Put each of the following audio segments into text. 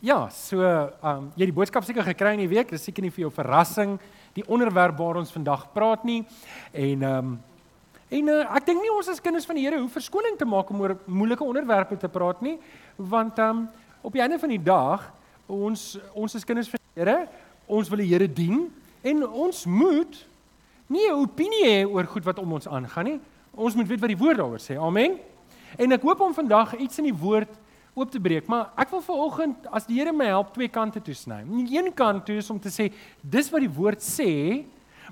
Ja, so ehm um, jy het die boodskap seker gekry in die week. Dis seker nie vir jou verrassing die onderwerp waar ons vandag praat nie. En ehm um, en uh, ek dink nie ons as kinders van die Here hoef verskoning te maak om oor moeilike onderwerpe te praat nie, want ehm um, op die einde van die dag ons ons as kinders van die Here, ons wil die Here dien en ons moet nie 'n opinie hê oor goed wat om ons aangaan nie. Ons moet weet wat die woord daaroor sê. Amen. En ek hoop om vandag iets in die woord oop te breek, maar ek wil vanoggend as die Here my help twee kante toe sny. Aan die een kant toe is om te sê dis wat die woord sê,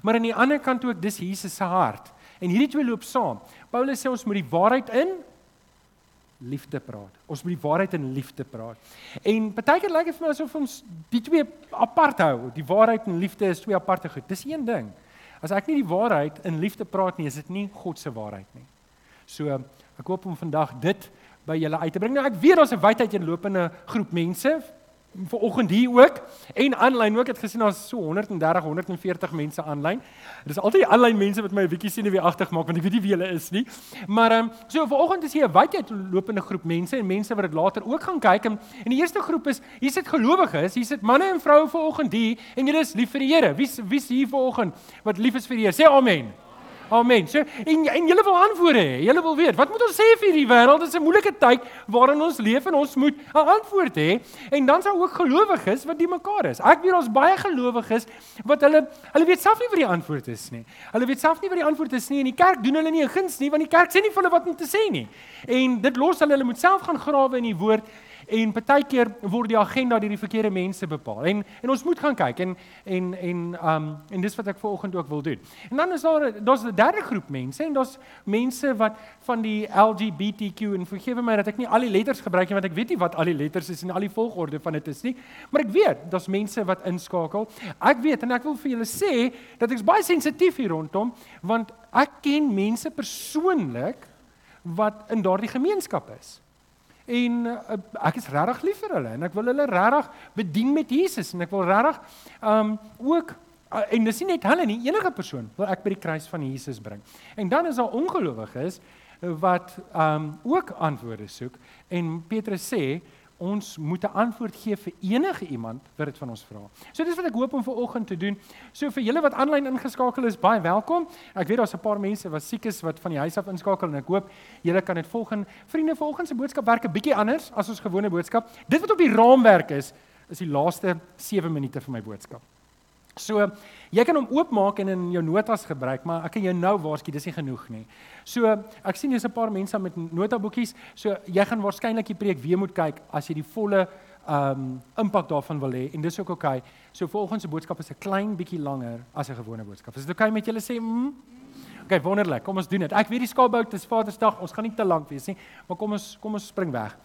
maar aan die ander kant ook dis Jesus se hart. En hierdie twee loop saam. Paulus sê ons moet die waarheid in liefde praat. Ons moet die waarheid in liefde praat. En partykeer lyk dit vir my asof ons die twee apart hou. Die waarheid en liefde is twee aparte goed. Dis een ding. As ek nie die waarheid in liefde praat nie, is dit nie God se waarheid nie. So ek hoop om vandag dit by julle uit te bring. Nou ek weet daar's 'n wydheid in lopende groep mense vir oggend hier ook en aanlyn ook. Ek het gesien daar's so 130 140 mense aanlyn. Dit is altyd die aanlyn mense wat my 'n bietjie sien wie agtig maak want ek weet nie wie hulle is nie. Maar ehm um, so vir oggend is hier 'n wydheid lopende groep mense en mense wat dit later ook gaan kyk en en die eerste groep is hier sit gelowiges, hier sit manne en vroue vir oggend hier en julle is lief vir die Here. Wie's wie's hier vir oggend wat lief is vir die Here? Sê amen. Amen. So en en julle wil antwoorde hê. Julle wil weet, wat moet ons sê vir hierdie wêreld? Dit is 'n moeilike tyd waarin ons leef en ons moet 'n antwoord hê. En dan sou ook gelowiges wat die mekaar is. Ek weet ons baie gelowiges wat hulle hulle weet self nie wat die antwoord is nie. Hulle weet self nie wat die antwoord is nie en die kerk doen hulle nie 'n guns nie want die kerk sê nie vir hulle wat om te sê nie. En dit los hulle hulle moet self gaan grawe in die woord En partykeer word die agenda deur die verkeerde mense bepaal. En en ons moet gaan kyk en en en um en dis wat ek vanoggend ook wil doen. En dan is daar daar's 'n derde groep mense en daar's mense wat van die LGBTQ en vergewe my dat ek nie al die letters gebruik nie want ek weet nie wat al die letters is en al die volgorde van dit is nie. Maar ek weet daar's mense wat inskakel. Ek weet en ek wil vir julle sê dat ek's baie sensitief hier rondom want ek ken mense persoonlik wat in daardie gemeenskap is en uh, ek is regtig lief vir hulle en ek wil hulle regtig bedien met Jesus en ek wil regtig um ook uh, en dis nie net hulle nie enige persoon wil ek by die kruis van Jesus bring. En dan is daar ongelowiges wat um ook antwoorde soek en Petrus sê ons moet 'n antwoord gee vir enige iemand wat dit van ons vra. So dis wat ek hoop om vir oggend te doen. So vir julle wat aanlyn ingeskakel is, baie welkom. Ek weet daar's 'n paar mense wat siek is wat van die huis af inskakel en ek hoop julle kan dit volg. Vriende, vanoggend se boodskap werk 'n bietjie anders as ons gewone boodskap. Dit wat op die raamwerk is, is die laaste 7 minute van my boodskap. So jy kan hom oopmaak en in jou notas gebruik, maar ek kan jou nou waarsku, dis nie genoeg nie. So ek sien jy's 'n paar mense met notaboekies, so jy gaan waarskynlik die preek weer moet kyk as jy die volle um, impak daarvan wil hê en dis ook oukei. Okay. So volgens se boodskap is 'n klein bietjie langer as 'n gewone boodskap. Is dit oukei okay met julle sê? Mm? Okay, wonderlik. Kom ons doen dit. Ek weet die skaapbout is Vadersdag. Ons gaan nie te lank wees nie, maar kom ons kom ons spring weg.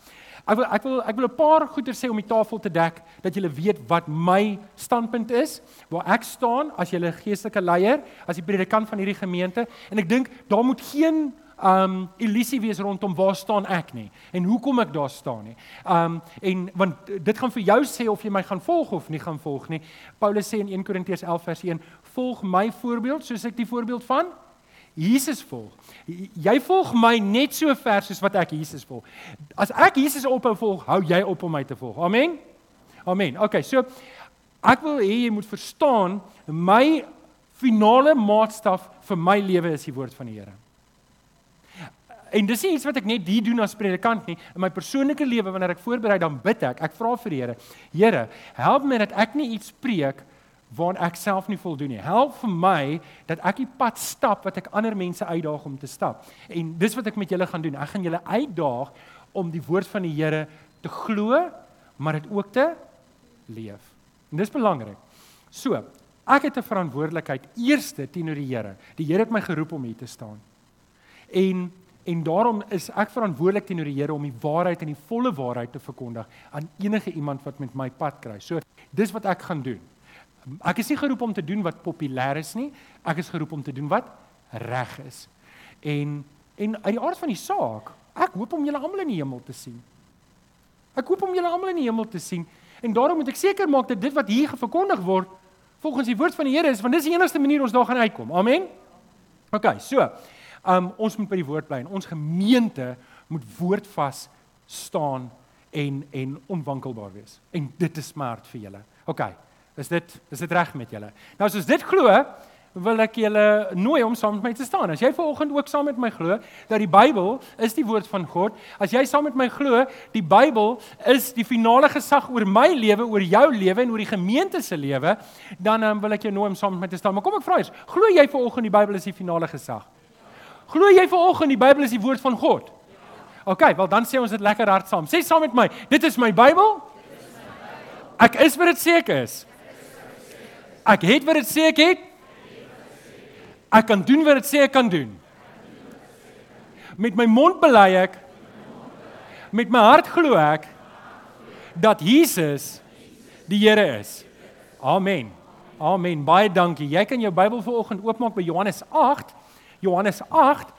Ek wil ek wil ek wil 'n paar goeie sê om die tafel te dek dat julle weet wat my standpunt is, waar ek staan as julle geestelike leier, as die predikant van hierdie gemeente en ek dink daar moet geen um illusie wees rondom waar staan ek nie en hoekom ek daar staan nie. Um en want dit gaan vir jou sê of jy my gaan volg of nie gaan volg nie. Paulus sê in 1 Korintiërs 11 vers 1: "Volg my voorbeeld soos ek die voorbeeld van Jesus volg. Jy volg my net so ver soos wat ek Jesus volg. As ek Jesus ophou volg, hou jy op om my te volg. Amen. Amen. Okay, so ek wil hê jy moet verstaan my finale maatstaf vir my lewe is die woord van die Here. En dis nie iets wat ek net hier doen as predikant nie. In my persoonlike lewe wanneer ek voorberei dan bid ek. Ek vra vir die Here, Here, help my dat ek nie iets preek waaraan ek self nie voldoen nie. Help vir my dat ek die pad stap wat ek ander mense uitdaag om te stap. En dis wat ek met julle gaan doen. Ek gaan julle uitdaag om die woord van die Here te glo, maar dit ook te leef. En dis belangrik. So, ek het 'n verantwoordelikheid eerste teenoor die Here. Die Here het my geroep om hier te staan. En en daarom is ek verantwoordelik teenoor die Here om die waarheid en die volle waarheid te verkondig aan enige iemand wat met my pad kry. So, dis wat ek gaan doen. Ek is nie geroep om te doen wat populêr is nie. Ek is geroep om te doen wat reg is. En en uit die aard van die saak, ek hoop om julle almal in die hemel te sien. Ek hoop om julle almal in die hemel te sien. En daarom moet ek seker maak dat dit wat hier verkondig word volgens die woord van die Here is, want dis die enigste manier ons daar gaan uitkom. Amen. OK, so. Um ons moet by die woord bly en ons gemeente moet woordvas staan en en onwankelbaar wees. En dit is smart vir julle. OK. Is dit is dit reg met julle? Nou as ons dit glo, wil ek julle nooi om saam met my te staan. As jy vanoggend ook saam met my glo dat die Bybel is die woord van God, as jy saam met my glo die Bybel is die finale gesag oor my lewe, oor jou lewe en oor die gemeente se lewe, dan um, wil ek jou nooi om saam met my te staan. Maar kom ek vra eers, glo jy vanoggend die Bybel is die finale gesag? Glo jy vanoggend die Bybel is die woord van God? OK, wel dan sê ons dit lekker hard saam. Sê saam met my, dit is my Bybel. Ek is wat dit sê ek is. Ek het wat dit sê ek het. Ek kan doen wat dit sê ek kan doen. Met my mond bely ek met my hart glo ek dat Jesus die Here is. Amen. Amen. Baie dankie. Jy kan jou Bybel vanoggend oopmaak by Johannes 8. Johannes 8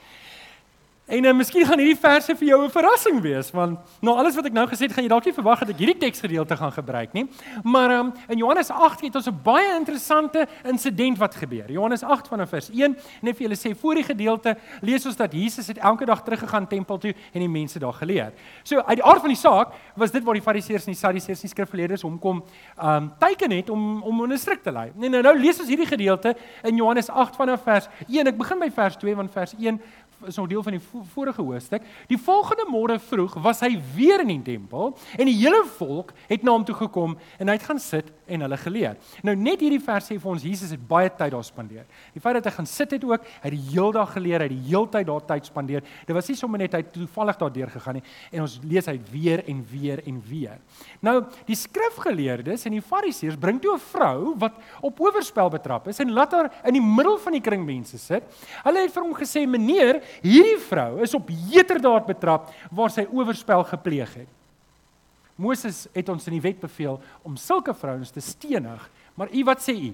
En uh, miskien gaan hierdie verse vir jou 'n verrassing wees want nou alles wat ek nou gesê het, gaan jy dalk nie verwag dat ek hierdie teksgedeelte gaan gebruik nie. Maar um, in Johannes 8 het ons 'n baie interessante insident wat gebeur. Johannes 8 vanaf vers 1 en ek vir julle sê voor die gedeelte lees ons dat Jesus het elke dag teruggegaan tempel toe en die mense daar geleer. So uit die aard van die saak was dit waar die Fariseërs en die Sadduseërs en die skrifgeleerdes hom kom um teiken het om om hulle stryk te lei. Nee, nou nou lees ons hierdie gedeelte in Johannes 8 vanaf vers 1. Ek begin by vers 2 want vers 1 is nog deel van die vorige hoofstuk. Die volgende môre vroeg was hy weer in die tempel en die hele volk het na hom toe gekom en hy het gaan sit en hulle geleer. Nou net hierdie vers sê vir ons Jesus het baie tyd daar spandeer. Die feit dat hy gaan sit het ook, hy het die hele dag geleer, hy het die hele tyd daar tyd spandeer. Dit was nie sommer net hy toevallig daardeur gegaan nie en ons lees hy weer en weer en weer. Nou die skrifgeleerdes en die fariseërs bring toe 'n vrou wat op oorspel betrap is en laat haar in die middel van die kring mense sit. Hulle het vir hom gesê: "Meneer, hierdie vrou is op heterdaad betrap waar sy oorspel gepleeg het." Moses het ons in die wet beveel om sulke vrouens te stenig, maar u wat sê u?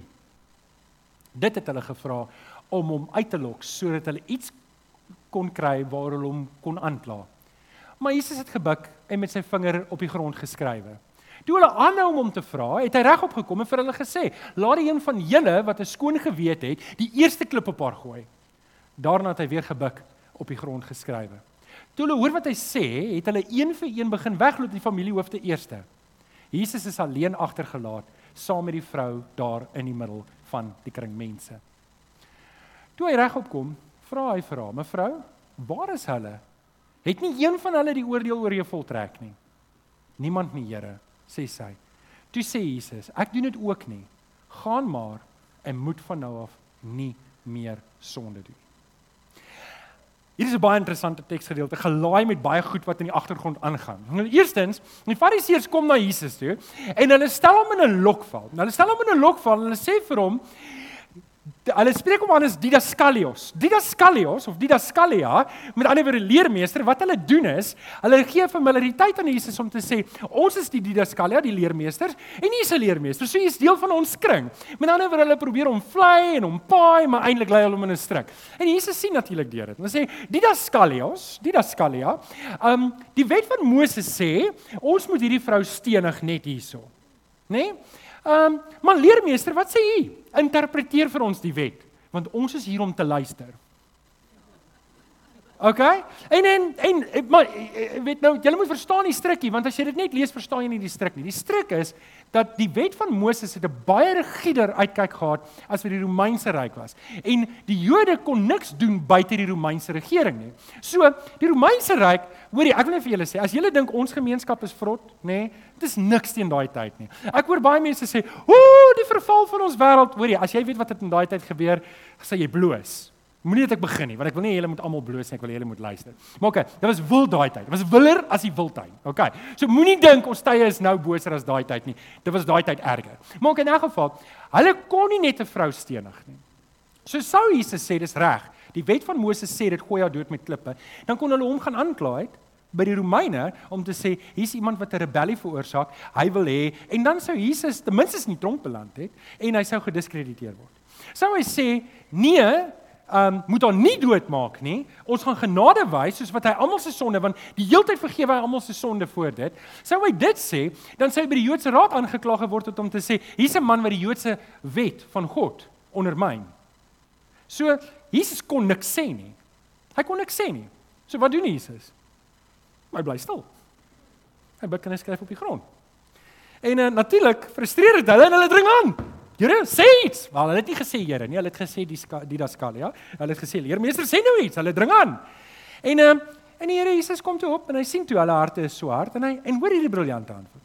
Dit het hulle gevra om hom uit te lok sodat hulle iets kon kry waar hulle hom kon aankla. Maar Jesus het gebuk en met sy vinger op die grond geskrywe. Toe hulle aanhou om hom te vra, het hy regop gekom en vir hulle gesê: "Laat die een van julle wat 'n skoon gewete het, die eerste klip op haar gooi." Daarna het hy weer gebuk op die grond geskrywe. Toe hulle hoor wat hy sê, het hulle een vir een begin wegloop die familiehoofde eerste. Jesus is alleen agtergelaat saam met die vrou daar in die middel van die kring mense. Toe hy regop kom, vra hy vir haar: "Mevrou, waar is hulle? Het nie een van hulle die oordeel oor jou voltrek nie?" "Niemand nie, Here," sê sy. Toe sê Jesus: "Ek doen dit ook nie. Gaan maar en moet van nou af nie meer sonde doen." Hier is 'n baie interessante teksgedeelte, gelaai met baie goed wat in die agtergrond aangaan. Nou eerstens, die Fariseërs kom na Jesus toe en hulle stel hom in 'n lokval. Nou hulle stel hom in 'n lokval en hulle sê vir hom: hulle spreek aan as Didaskalios. Didaskalios of Didaskalia, met ander woorde leermeester, wat hulle doen is, hulle gee familiariteit aan Jesus om te sê, ons is die Didaskalia, die leermeesters, en hy is 'n leermeester. So hy is deel van ons kring. Met ander woorde hulle probeer hom vlei en hom paai, maar eintlik lei hulle hom in 'n strik. En Jesus sien natuurlik deur dit. Hulle sê Didaskalios, Didaskalia, ehm um, die wet van Moses sê, ons moet hierdie vrou stenig net hierso. Né? Nee? Ehm, um, maar leermeester, wat sê u? Interpreteer vir ons die wet, want ons is hier om te luister. OK? En en en maar weet nou, jy moet verstaan die strikkie, want as jy dit net lees, verstaan jy nie die strik nie. Die strik is dat die wet van Moses het 'n baie rigieder uitkyk gehad as vir die Romeinse ryk was. En die Jode kon niks doen buite die Romeinse regering nie. So, die Romeinse ryk, hoorie, ek wil net vir julle sê, as julle dink ons gemeenskap is vrot, nê, nee, dit is niks teen daai tyd nie. Ek hoor baie mense sê, "Ooh, die verval van ons wêreld." Hoorie, as jy weet wat het in daai tyd gebeur, sê jy bloos. Moenie dat ek begin nie, want ek wil nie julle moet almal bloos nie, ek wil julle moet luister. Maar okay, dit was wil daai tyd. Dit was willer as die wildtuin. Okay. So moenie dink ons tye is nou boser as daai tyd nie. Dit was daai tyd erger. Maar okay, in 'n geval, hulle kon nie net 'n vrou stenig nie. So sou Jesus sê dis reg. Die wet van Moses sê dit gooi haar dood met klippe. Dan kon hulle hom gaan aankla het by die Romeine om te sê hier's iemand wat 'n rebellie veroorsaak. Hy wil hê en dan sou Jesus ten minste in die tronk beland het en hy sou gediskrediteer word. Sou hy sê nee, um, moet haar nie doodmaak nie. Ons gaan genade wys soos wat hy almal se sonde want die heeltyd vergewe hy almal se sonde voor dit. Sou hy dit sê, dan sou hy by die Joodse raad aangekla geword het om te sê hier's 'n man wat die Joodse wet van God ondermyn. So Jesus kon niks sê nie. Hy kon niks sê nie. So wat doen Jesus? Hy bly stil. Hy bid kan hy skryf op die grond. En uh, natuurlik frustreer dit hulle en hulle dring aan. Here, sê iets. Maar hulle het nie gesê Here nie, hulle het gesê die die daskal, ja. Hulle het gesê leermeester sê nou iets. Hulle dring aan. En ehm en die Here Jesus kom toe op en hy sien toe hulle harte is so hard en hy en hoor hierdie briljante antwoord.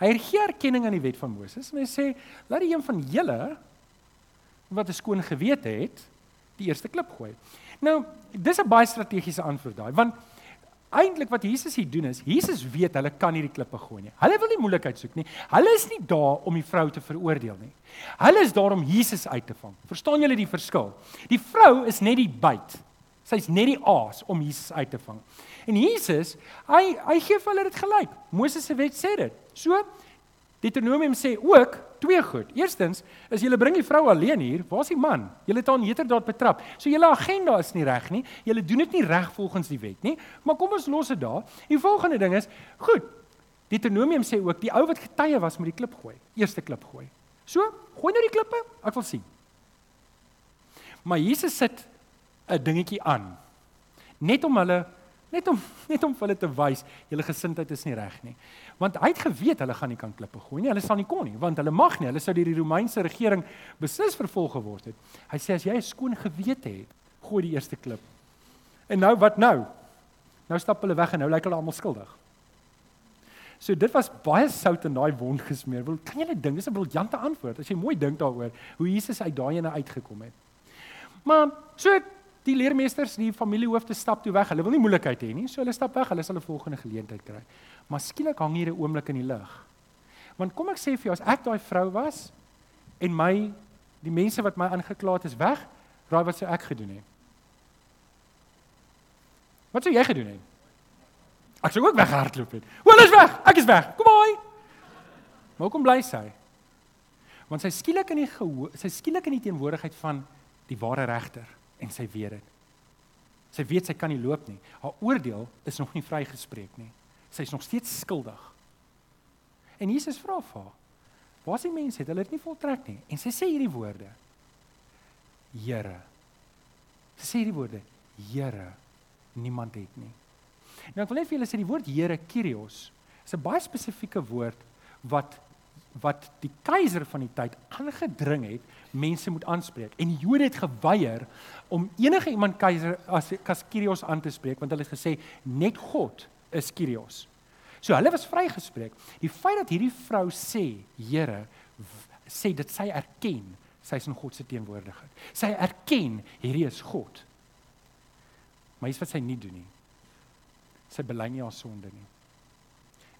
Hy gee erkenning aan die wet van Moses en hy sê laat die een van julle wat 'n skoon gewete het, die eerste klip gooi. Nou, dis 'n baie strategiese antwoord daai want Eintlik wat Jesus hier doen is, Jesus weet hulle kan nie die klippe gooi nie. Hulle wil nie moeilikheid soek nie. Hulle is nie daar om die vrou te veroordeel nie. Hulle is daar om Jesus uit te vang. Verstaan julle die verskil? Die vrou is net die byt. Sy's net die aas om Jesus uit te vang. En Jesus, hy hy gee vir hulle dit gelyk. Moses se wet sê dit. So Deuteronomium sê ook twee goed. Eerstens, as jy bring die vrou alleen hier, waar's die man? Jy het haar heterdaad betrap. So julle agenda is nie reg nie. Julle doen dit nie reg volgens die wet nie. Maar kom ons los dit daar. Die volgende ding is, goed. Deuteronomium sê ook die ou wat getuie was met die klip gooi. Eerste klip gooi. So, gooi nou die klippe. Ek wil sien. Maar Jesus sit 'n dingetjie aan. Net om hulle net om net om vir hulle te wys julle gesindheid is nie reg nie. Want hy het geweet hulle gaan nie kan klippe gooi nie. Hulle sal nie kon nie, want hulle mag nie. Hulle sou deur die Romeinse regering beslis vervolg geword het. Hy sê as jy 'n skoon gewete het, gooi die eerste klip. En nou wat nou? Nou stap hulle weg en nou lyk hulle almal skuldig. So dit was baie sout in daai wond gesmeer. Wil kan jy net dink, dis 'n briljante antwoord as jy mooi dink daaroor hoe Jesus uit daai ene uitgekom het. Maar so die leermeesters, die familiehoofde stap toe weg. Hulle wil nie moeilikheid hê nie, so hulle stap weg. Hulle sal 'n volgende geleentheid kry. Maar skielik hang hier 'n oomblik in die lug. Want kom ek sê vir jou as ek daai vrou was en my die mense wat my aangekla het is weg, raai wat sou ek gedoen het? Wat sou jy gedoen het? Ek sou ook weghardloop het. O, hulle is weg. Ek is weg. Kom maar. Maar hoekom bly sy? Want sy skielik in die sy skielik in die teenwoordigheid van die ware regter en sy weet dit. Sy weet sy kan nie loop nie. Haar oordeel is nog nie vrygespreek nie. Sy's nog steeds skuldig. En Jesus vra vir haar: "Waar is die mense? Het hulle dit nie voltrek nie?" En sy sê hierdie woorde: "Here." Sy sê hierdie woorde: "Here, niemand het nie." Nou ek wil net vir julle sê die woord Here Kyrios is 'n baie spesifieke woord wat wat die keiser van die tyd aangedring het mense moet aanspreek en die Jode het geweier om enige iemand keiser as Kyrios aan te spreek want hulle het gesê net God is Kyrios. So hulle was vrygespreek. Die feit dat hierdie vrou sê, Here, sê dit sy erken sy is in God se teenwoordigheid. Sy erken hierdie is God. Maar iets wat sy nie doen nie. Sy bely nie haar sonde nie.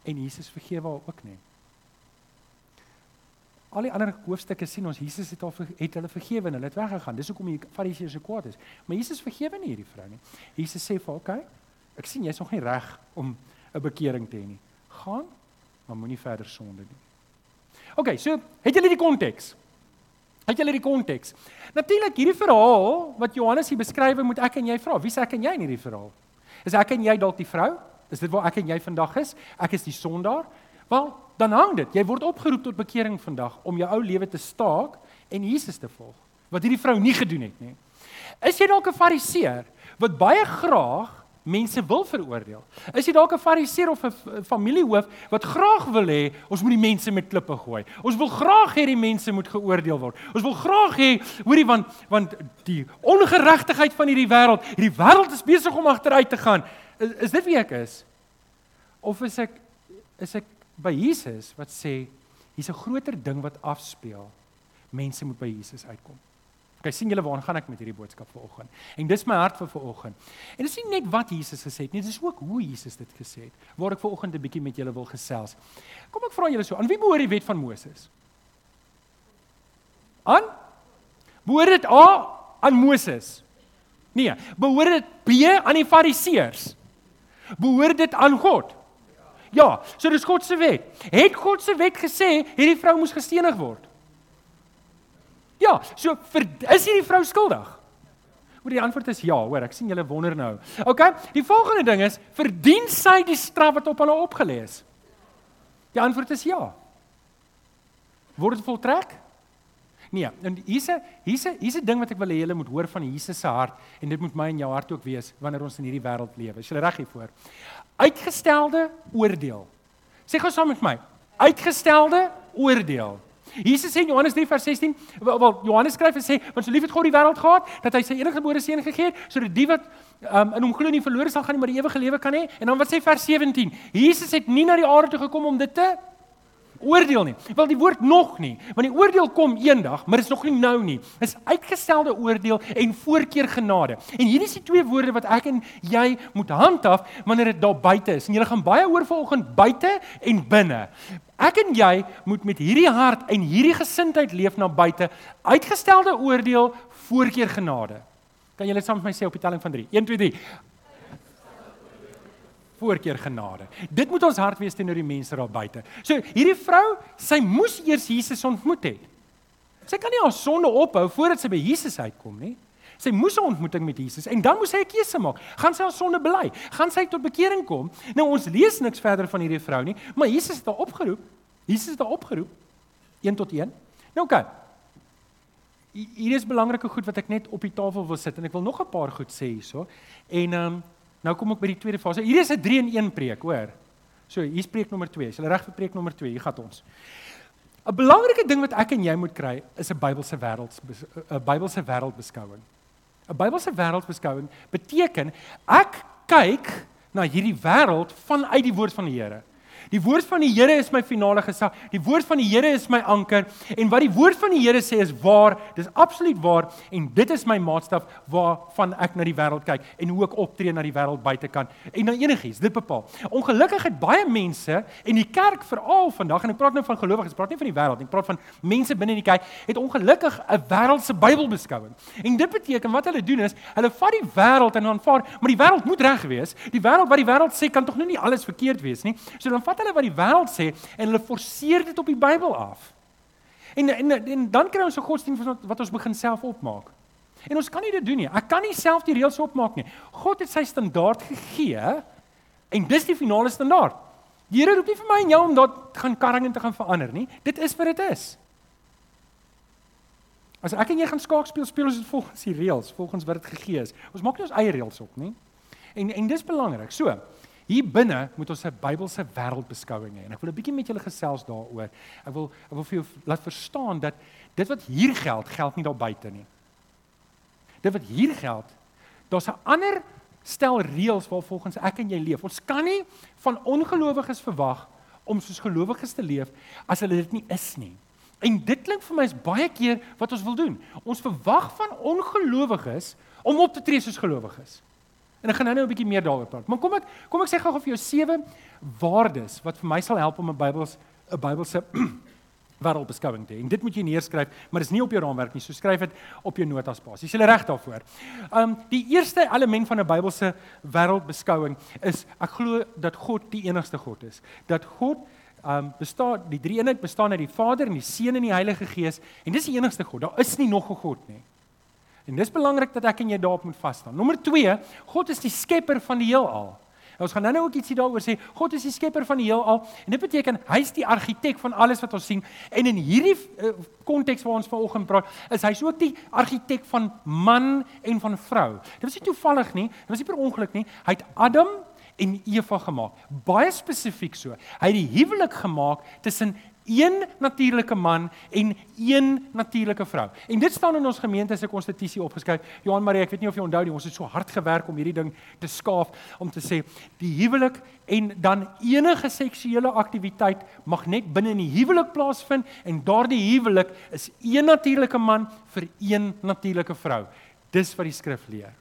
En Jesus vergewe haar ook nie. Al die ander hoofstukke sien ons Jesus het al het hulle vergewe en hulle het weggegaan. Dis hoekom die Fariseërs so kwaad is. Maar Jesus vergewe nie hierdie vrou nie. Jesus sê vir haar, "Oké, okay, Ek sien jy's nog nie reg om 'n bekering te hê nie. Gaan, maar moenie verder sonde nie. OK, so het julle die konteks? Het julle die konteks? Natuurlik, hierdie verhaal wat Johannes hier beskryf, moet ek en jy vra, wie's ek en jy in hierdie verhaal? Is ek en jy dalk die vrou? Is dit waar ek en jy vandag is? Ek is die sondaar. Wel, dan hang dit. Jy word opgeroep tot bekering vandag om jou ou lewe te staak en Jesus te volg. Wat hierdie vrou nie gedoen het nie. Is jy dalk 'n fariseer wat baie graag mense wil veroordeel. Is jy dalk 'n fariseer of 'n familiehoof wat graag wil hê ons moet die mense met klippe gooi. Ons wil graag hê die mense moet geoordeel word. Ons wil graag hê, hoorie want want die ongeregtigheid van hierdie wêreld, hierdie wêreld is besig om agteruit te gaan. Is, is dit wie ek is? Of is ek is ek by Jesus wat sê hier's 'n groter ding wat afspeel. Mense moet by Jesus uitkom. Okay, sien julle waar gaan ek met hierdie boodskap vanoggend? En dis my hart vir vanoggend. En dis nie net wat Jesus gesê het nie, dis ook hoe Jesus dit gesê het. Waar ek vanoggend 'n bietjie met julle wil gesels. Kom ek vra julle so, aan wie behoort die wet van Moses? Aan? Behoort dit A aan Moses? Nee, behoort dit B aan die Fariseërs? Behoort dit aan God? Ja, so dis God se wet. Het God se wet gesê hierdie vrou moes gestenig word? Ja, so vir, is hierdie vrou skuldig? Oor die antwoord is ja, hoor, ek sien julle wonder nou. OK, die volgende ding is, verdien sy die straf wat op haar opgelê is? Die antwoord is ja. Word dit voltrek? Nee, en hier's 'n hier's 'n hier's 'n ding wat ek wil hê julle moet hoor van Jesus se hart en dit moet my en jou hart ook wees wanneer ons in hierdie wêreld lewe. Is jy reg hiervoor? Uitgestelde oordeel Sê gou saam met my. Uitgestelde oordeel. Jesus sê in Johannes 3 vers 16, wel Johannes skryf en sê, want so lief het God die wêreld gehad dat hy sy eniggebore seun gegee het sodat die wat um, in hom glo nie verlore sal gaan nie, maar die ewige lewe kan hê. En dan wat sê vers 17? Jesus het nie na die aarde toe gekom om dit te oordeel nie. Wel die woord nog nie, want die oordeel kom eendag, maar dit is nog nie nou nie. Dit is uitgestelde oordeel en voorkeer genade. En hierdie is die twee woorde wat ek en jy moet handhaaf wanneer dit daar buite is. En jy gaan baie hoor vanoggend buite en binne. Ek en jy moet met hierdie hart en hierdie gesindheid leef na buite. Uitgestelde oordeel, voorkeer genade. Kan julle saam met my sê op die telling van 3? 1 2 3 voorkeer genade. Dit moet ons hart wees teenoor die mense daar buite. So hierdie vrou, sy moes eers Jesus ontmoet het. Sy kan nie haar sonde ophou voordat sy by Jesus uitkom nie. Sy moes 'n ontmoeting met Jesus en dan moes sy 'n keuse maak. Gaan sy haar sonde bely? Gaan sy tot bekering kom? Nou ons lees niks verder van hierdie vrou nie, maar Jesus het haar opgeroep. Jesus het haar opgeroep 1 tot 1. Nou oké. Okay. Hier is belangrike goed wat ek net op die tafel wil sit en ek wil nog 'n paar goed sê hierso. En ehm um, Nou kom ek by die tweede fase. Hier is 'n 3 in 1 preek, hoor. So, hier is preek nommer 2. Is jy reg vir preek nommer 2? Hier gaan ons. 'n Belangrike ding wat ek en jy moet kry is 'n Bybelse wêreld 'n Bybelse wêreldbeskouing. 'n Bybelse wêreldbeskouing beteken ek kyk na hierdie wêreld vanuit die woord van die Here. Die woord van die Here is my finale gesag. Die woord van die Here is my anker en wat die woord van die Here sê is waar. Dis absoluut waar en dit is my maatstaf waarvan ek na die wêreld kyk en hoe ek optree na die wêreld buitekant en na enigiets. Dit bepaal. Ongelukkig het baie mense en die kerk veral vandag en ek praat nou van gelowiges, praat nie van die wêreld nie, ek praat van mense binne in die kerk het ongelukkig 'n wêreldse Bybelbeskouing. En dit beteken wat hulle doen is, hulle vat die wêreld en aanvaar, maar die wêreld moet reg wees. Die wêreld wat die wêreld sê kan tog nou nie alles verkeerd wees nie. So dan vat vat hulle wat die wêreld sê en hulle forceer dit op die Bybel af. En en, en dan kry ons 'n godsdienst wat, wat ons begin self opmaak. En ons kan nie dit doen nie. Ek kan nie self die reëls opmaak nie. God het sy standaard gegee en dis die finale standaard. Die Here roep nie vir my en jou om daar gaan karring en te gaan verander nie. Dit is wat dit is. As ek en jy gaan skaak speel, speel ons dit volgens die reëls, volgens wat dit gegee is. Ons maak nie ons eie reëls op nie. En en dis belangrik. So, Hier binne moet ons 'n Bybelse wêreldbeskouing hê en ek wil 'n bietjie met julle gesels daaroor. Ek wil ek wil vir jou laat verstaan dat dit wat hier geld, geld nie daar buite nie. Dit wat hier geld, daar's 'n ander stel reëls waarvolgens ek en jy leef. Ons kan nie van ongelowiges verwag om soos gelowiges te leef as hulle dit nie is nie. En dit klink vir my is baie keer wat ons wil doen. Ons verwag van ongelowiges om op te tree soos gelowiges. En ek gaan nou-nou 'n bietjie meer daaroor praat. Maar kom ek kom ek sê gou vir jou sewe waardes wat vir my sal help om 'n Bybels 'n Bybelse wêreldbeskouing te hê. En dit moet jy neerskryf, maar dis nie op jou raamwerk nie. So skryf dit op jou notas basis. Jy is reg daarvoor. Um die eerste element van 'n Bybelse wêreldbeskouing is ek glo dat God die enigste God is. Dat God um bestaan die drie eenheid bestaan uit die Vader en die Seun en die Heilige Gees en dis die enigste God. Daar is nie nog 'n God nie. En dis belangrik dat ek en jy daarop moet vas staan. Nommer 2, God is die skepper van die heelal. En ons gaan nou-nou ook ietsie daaroor sê. God is die skepper van die heelal en dit beteken hy's die argitek van alles wat ons sien. En in hierdie eh, konteks uh, waar ons vanoggend praat, is hy's ook die argitek van man en van vrou. Dit was nie toevallig nie, dit was nie per ongeluk nie. Hy het Adam en Eva gemaak. Baie spesifiek so. Hy het die huwelik gemaak tussen een natuurlike man en een natuurlike vrou. En dit staan in ons gemeente se konstitusie opgeskryf. Johan Marie, ek weet nie of jy onthou nie, ons het so hard gewerk om hierdie ding te skaaf om te sê die huwelik en dan enige seksuele aktiwiteit mag net binne in die huwelik plaasvind en daardie huwelik is een natuurlike man vir een natuurlike vrou. Dis wat die skrif leer.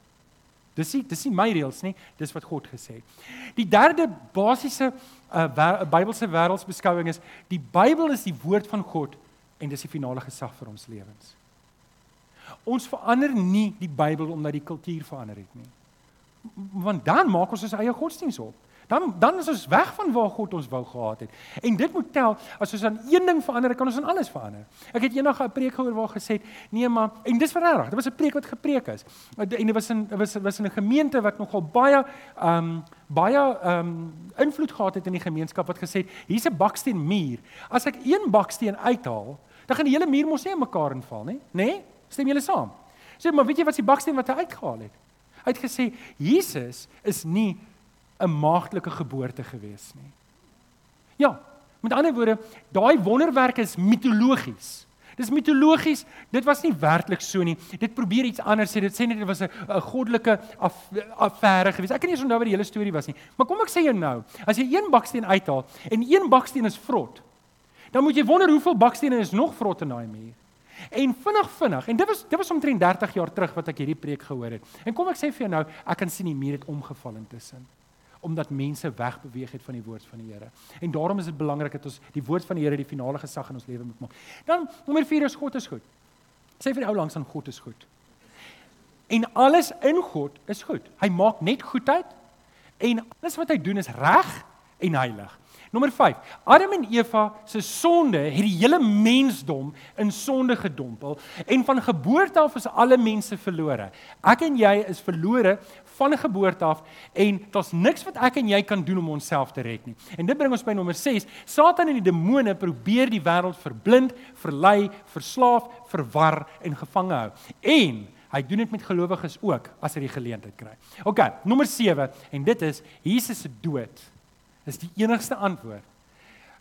Dis nie dis nie my reëls nie, dis wat God gesê het. Die derde basiese uh, Bybelse wêreldsbeskouing is die Bybel is die woord van God en dis die finale gesag vir ons lewens. Ons verander nie die Bybel omdat die kultuur verander het nie. Want dan maak ons ons eie godsdienst op. Dan dan is ons weg van waar God ons wou gehad het. En dit moet tel as ons aan een ding verander, kan ons aan alles verander. Ek het eendag 'n preek gehoor waar gesê het, nee maar en dis verreg. Dit was 'n preek wat gepreek is. En dit was in was was in 'n gemeente wat nogal baie ehm um, baie ehm um, invloed gehad het in die gemeenskap wat gesê het, hier's 'n baksteen muur. As ek een baksteen uithaal, dan gaan die hele muur mos nie in mekaar inval nie, nê? Nee? Stem julle saam? Sê maar weet jy wat die baksteen wat hy uitgehaal het? Hy het gesê Jesus is nie 'n maagtelike geboorte gewees nie. Ja, met ander woorde, daai wonderwerke is mitologies. Dis mitologies. Dit was nie werklik so nie. Dit probeer iets anders sê. Dit sê net dit was 'n goddelike affære geweest. Ek kan nie eens onthou wat die hele storie was nie. Maar kom ek sê jou nou, as jy een baksteen uithaal en een baksteen is vrot, dan moet jy wonder hoeveel bakstene is nog vrot in daai muur. En vinnig vinnig. En dit was dit was omtrent 30 jaar terug wat ek hierdie preek gehoor het. En kom ek sê vir jou nou, ek kan sien die muur het omgeval intussen omdat mense wegbeweeg het van die woord van die Here. En daarom is dit belangrik dat ons die woord van die Here die finale gesag in ons lewe moet maak. Dan nommer 4 is God is goed. Sê vir die ou langs aan God is goed. En alles in God is goed. Hy maak net goedheid en alles wat hy doen is reg en heilig. Nommer 5. Adam en Eva se sonde het die hele mensdom in sonde gedompel en van geboorte af is alle mense verlore. Ek en jy is verlore van geboorte af en daar's niks wat ek en jy kan doen om onsself te red nie. En dit bring ons by nommer 6. Satan en die demone probeer die wêreld verblind, verlei, verslaaf, verwar en gevange hou. En hy doen dit met gelowiges ook as hy die geleentheid kry. OK, nommer 7 en dit is Jesus se dood. Dis die enigste antwoord.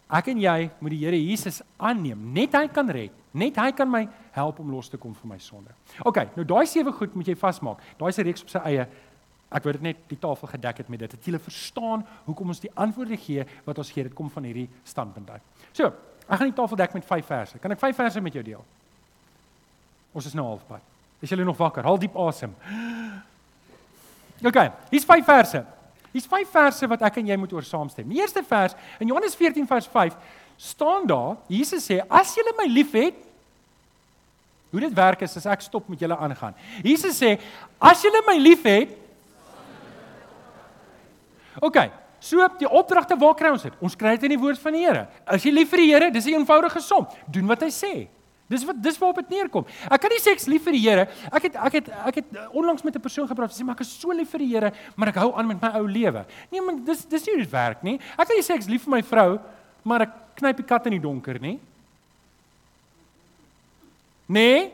Ek en jy moet die Here Jesus aanneem. Net hy kan red. Net hy kan my help om los te kom van my sonde. OK, nou daai sewe goed moet jy vasmaak. Daai is 'n reeks op sy eie. Ek wou dit net die tafel gedek het met dit. Dat jy verstaan hoekom ons die antwoorde gee wat ons gee. Dit kom van hierdie standpunt uit. So, ek gaan die tafel dek met 5 verse. Kan ek 5 verse met jou deel? Ons is nou halfpad. Is julle nog wakker? Haal diep asem. OK, hier's 5 verse. Hier's 5 verse wat ek en jy moet oor saamstem. Die eerste vers in Johannes 14 vers 5 staan daar, Jesus sê: "As julle my liefhet, hoe dit werk is as ek stop met julle aangaan." Jesus sê: "As julle my liefhet, OK, so die opdragte waar kry ons dit? Ons kry dit in die woord van die Here. As jy lief vir die Here, dis 'n eenvoudige som. Doen wat hy sê. Dis wat dis waarop dit neerkom. Ek kan nie sê ek's lief vir die Here. Ek het ek het ek het onlangs met 'n persoon gepraat en sê maar ek is so lief vir die Here, maar ek hou aan met my ou lewe. Nee, maar dis dis nie hoe dit werk nie. Ek kan nie sê ek's lief vir my vrou, maar ek knyp die kat in die donker nie. Nee?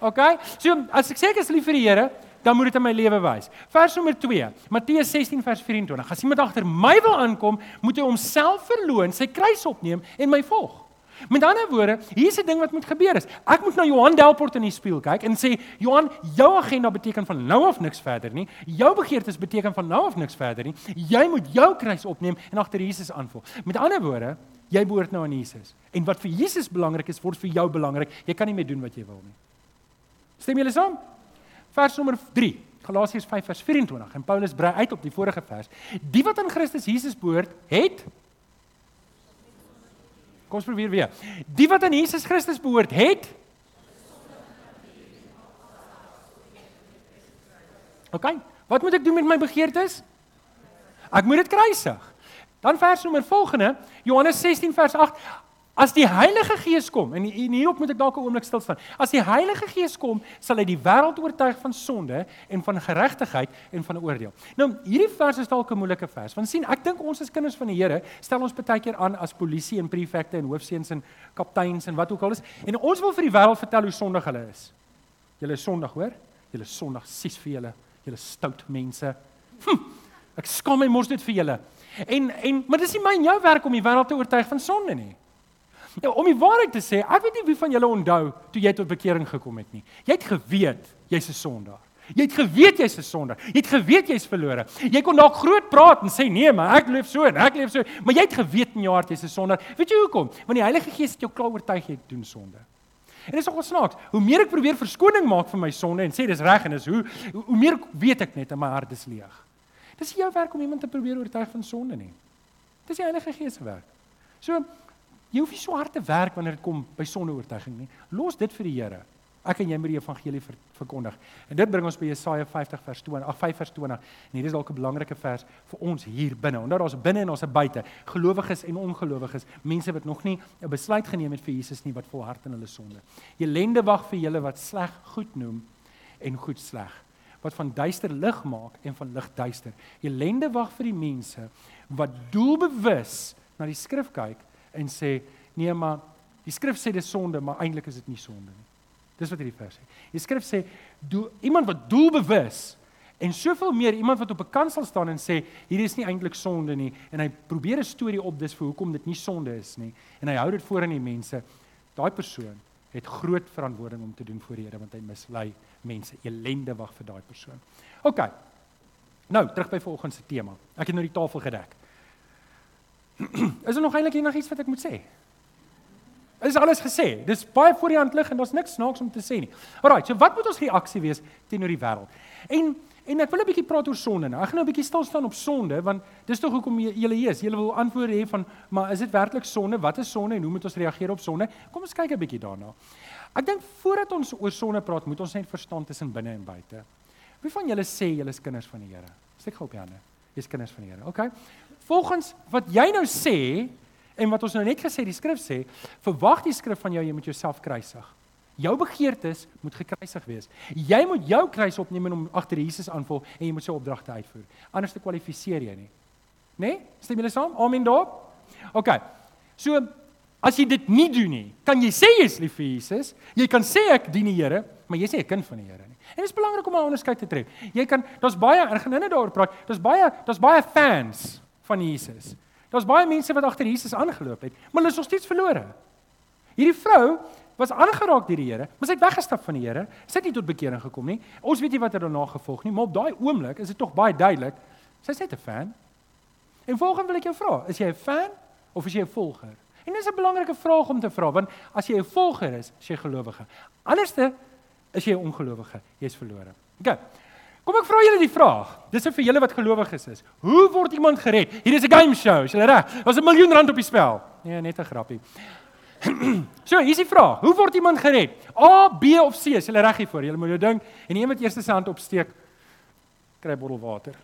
OK. So as ek sê ek is lief vir die Here, dan moet dit in my lewe wys. Vers nommer 2, Matteus 16 vers 24. As iemand agter my wil aankom, moet hy homself verloën, sy kruis opneem en my volg. Met ander woorde, hier's 'n ding wat moet gebeur is. Ek moet na Johan Delport in die spieël kyk en sê, "Johan, jou agenda beteken van nou af niks verder nie. Jou begeertes beteken van nou af niks verder nie. Jy moet jou kruis opneem en agter Jesus aanvolg." Met ander woorde, jy behoort nou aan Jesus. En wat vir Jesus belangrik is, word vir jou belangrik. Jy kan nie meer doen wat jy wil nie. Stem julle saam? vers nommer 3, Galasiërs 5 vers 24 en Paulus brei uit op die vorige vers. Die wat aan Christus Jesus behoort, het Kom ons probeer weer. Die wat aan Jesus Christus behoort, het OK. Wat moet ek doen met my begeertes? Ek moet dit kruisig. Dan vers nommer volgende, Johannes 16 vers 8. As die Heilige Gees kom en hierop moet ek dalk 'n oomblik stil staan. As die Heilige Gees kom, sal hy die wêreld oortuig van sonde en van geregtigheid en van oordeel. Nou, hierdie vers is dalk 'n moeilike vers. Want sien, ek dink ons as kinders van die Here stel ons baie keer aan as polisie en prefekte en hoofseuns en kapteins en wat ook al is en ons wil vir die wêreld vertel hoe sondig hulle is. Julle is sondig, hoor? Julle is sondig, sies vir julle. Julle stout mense. Hm, ek skaam my mos dit vir julle. En en maar dis nie my en jou werk om die wêreld te oortuig van sonde nie. Ja, om die waarheid te sê, ek weet nie wie van julle onthou toe jy tot bekering gekom het nie. Jy het geweet jy's 'n sondaar. Jy het geweet jy's 'n sondaar. Jy het geweet jy's verlore. Jy kon dalk groot praat en sê nee, maar ek leef so en ek leef so, maar jy het geweet in jou hart jy's 'n sondaar. Weet jy hoekom? Want die Heilige Gees het jou klaar oortuig jy doen sonde. En dit is nogal snaaks. Hoe meer ek probeer verskoning maak van my sonde en sê dis reg en dis hoe hoe meer weet ek net in my hart is leeg. Dis nie jou werk om iemand te probeer oortuig van sonde nie. Dis die Heilige Gees se werk. So Jy hoef nie so hard te werk wanneer dit kom by sondeoortuiging nie. Los dit vir die Here. Ek en jy moet die evangelie ver, verkondig. En dit bring ons by Jesaja 50 vers 20, ag 5 vers 20. En hier is dalk 'n belangrike vers vir ons hier binne. Omdat daar's binne en ons is buite, gelowiges en ongelowiges, mense wat nog nie 'n besluit geneem het vir Jesus nie wat volhard in hulle sonde. Elende wag vir julle wat sleg goed noem en goed sleg. Wat van duister lig maak en van lig duister. Elende wag vir die mense wat doelbewus na die skrif kyk en sê nee maar die skrif sê dis sonde maar eintlik is dit nie sonde nie. Dis wat hierdie vers sê. Die skrif sê do iemand wat doelbewus En soveel meer iemand wat op 'n kant sal staan en sê hier is nie eintlik sonde nie en hy probeer 'n storie opdis vir hoekom dit nie sonde is nie en hy hou dit voor aan die mense. Daai persoon het groot verantwoording om te doen voor die Here want hy mislei mense. Elende wag vir daai persoon. OK. Nou, terug by volgende se tema. Ek het nou die tafel gedek. is er nog eintlik enigiets wat ek moet sê? Is alles gesê? Dis baie voor die hand lig en daar's niks snaaks om te sê nie. Alraai, so wat moet ons reaksie wees teenoor die wêreld? En en ek wil 'n bietjie praat oor sonde nou. Ek gaan nou 'n bietjie stil staan op sonde want dis tog hoekom julle hier is. Julle wil antwoorde hê van maar is dit werklik sonde? Wat is sonde en hoe moet ons reageer op sonde? Kom ons kyk 'n bietjie daarna. Ek dink voordat ons oor sonde praat, moet ons net verstaan tussen binne en buite. Wie van julle sê julle is kinders van die Here? Steek gou op die hande. Jy's kinders van die Here. OK. Volgens wat jy nou sê en wat ons nou net gesê die skrif sê, verwag die skrif van jou jy moet jouself kruisig. Jou begeertes moet gekruisig wees. Jy moet jou kruis opneem en hom agter Jesus aanvolg en jy moet sy opdragte uitvoer. Anders te kwalifiseer jy nie. Né? Nee? Stem julle saam? Amen daarop. OK. So as jy dit nie doen nie, kan jy sê jy's lief vir Jesus. Jy kan sê ek dien die Here, maar jy sê 'n kind van die Here nie. En dit is belangrik om 'n onderskeid te tref. Jy kan daar's baie ek gaan nou-nou daaroor praat. Daar's baie daar's baie fans van Jesus. Daar's baie mense wat agter Jesus aangeloop het, maar hulle is nog steeds verlore. Hierdie vrou was aangeraak deur die Here, maar sy het weggestap van die Here. Sy het nie tot bekering gekom nie. Ons weet nie wat het daarna gevolg nie, maar op daai oomblik is dit tog baie duidelik sy's net 'n fan. En volgens wil ek jou vra, is jy 'n fan of is jy 'n volger? En dis 'n belangrike vraag om te vra, want as jy 'n volger is, is jy gelowige. Anderste is jy 'n ongelowige, jy's verlore. OK. Kom ek vra julle die vraag. Dis vir julle wat gelowiges is. Hoe word iemand gered? Hier is 'n game show, is julle reg? Daar's 'n miljoen rand op die spel. Nee, net 'n grappie. so, hier is die vraag. Hoe word iemand gered? A, B of C? Is julle reg hiervoor? Julle moet dink en een wat eers sy hand opsteek kry 'n bottel water.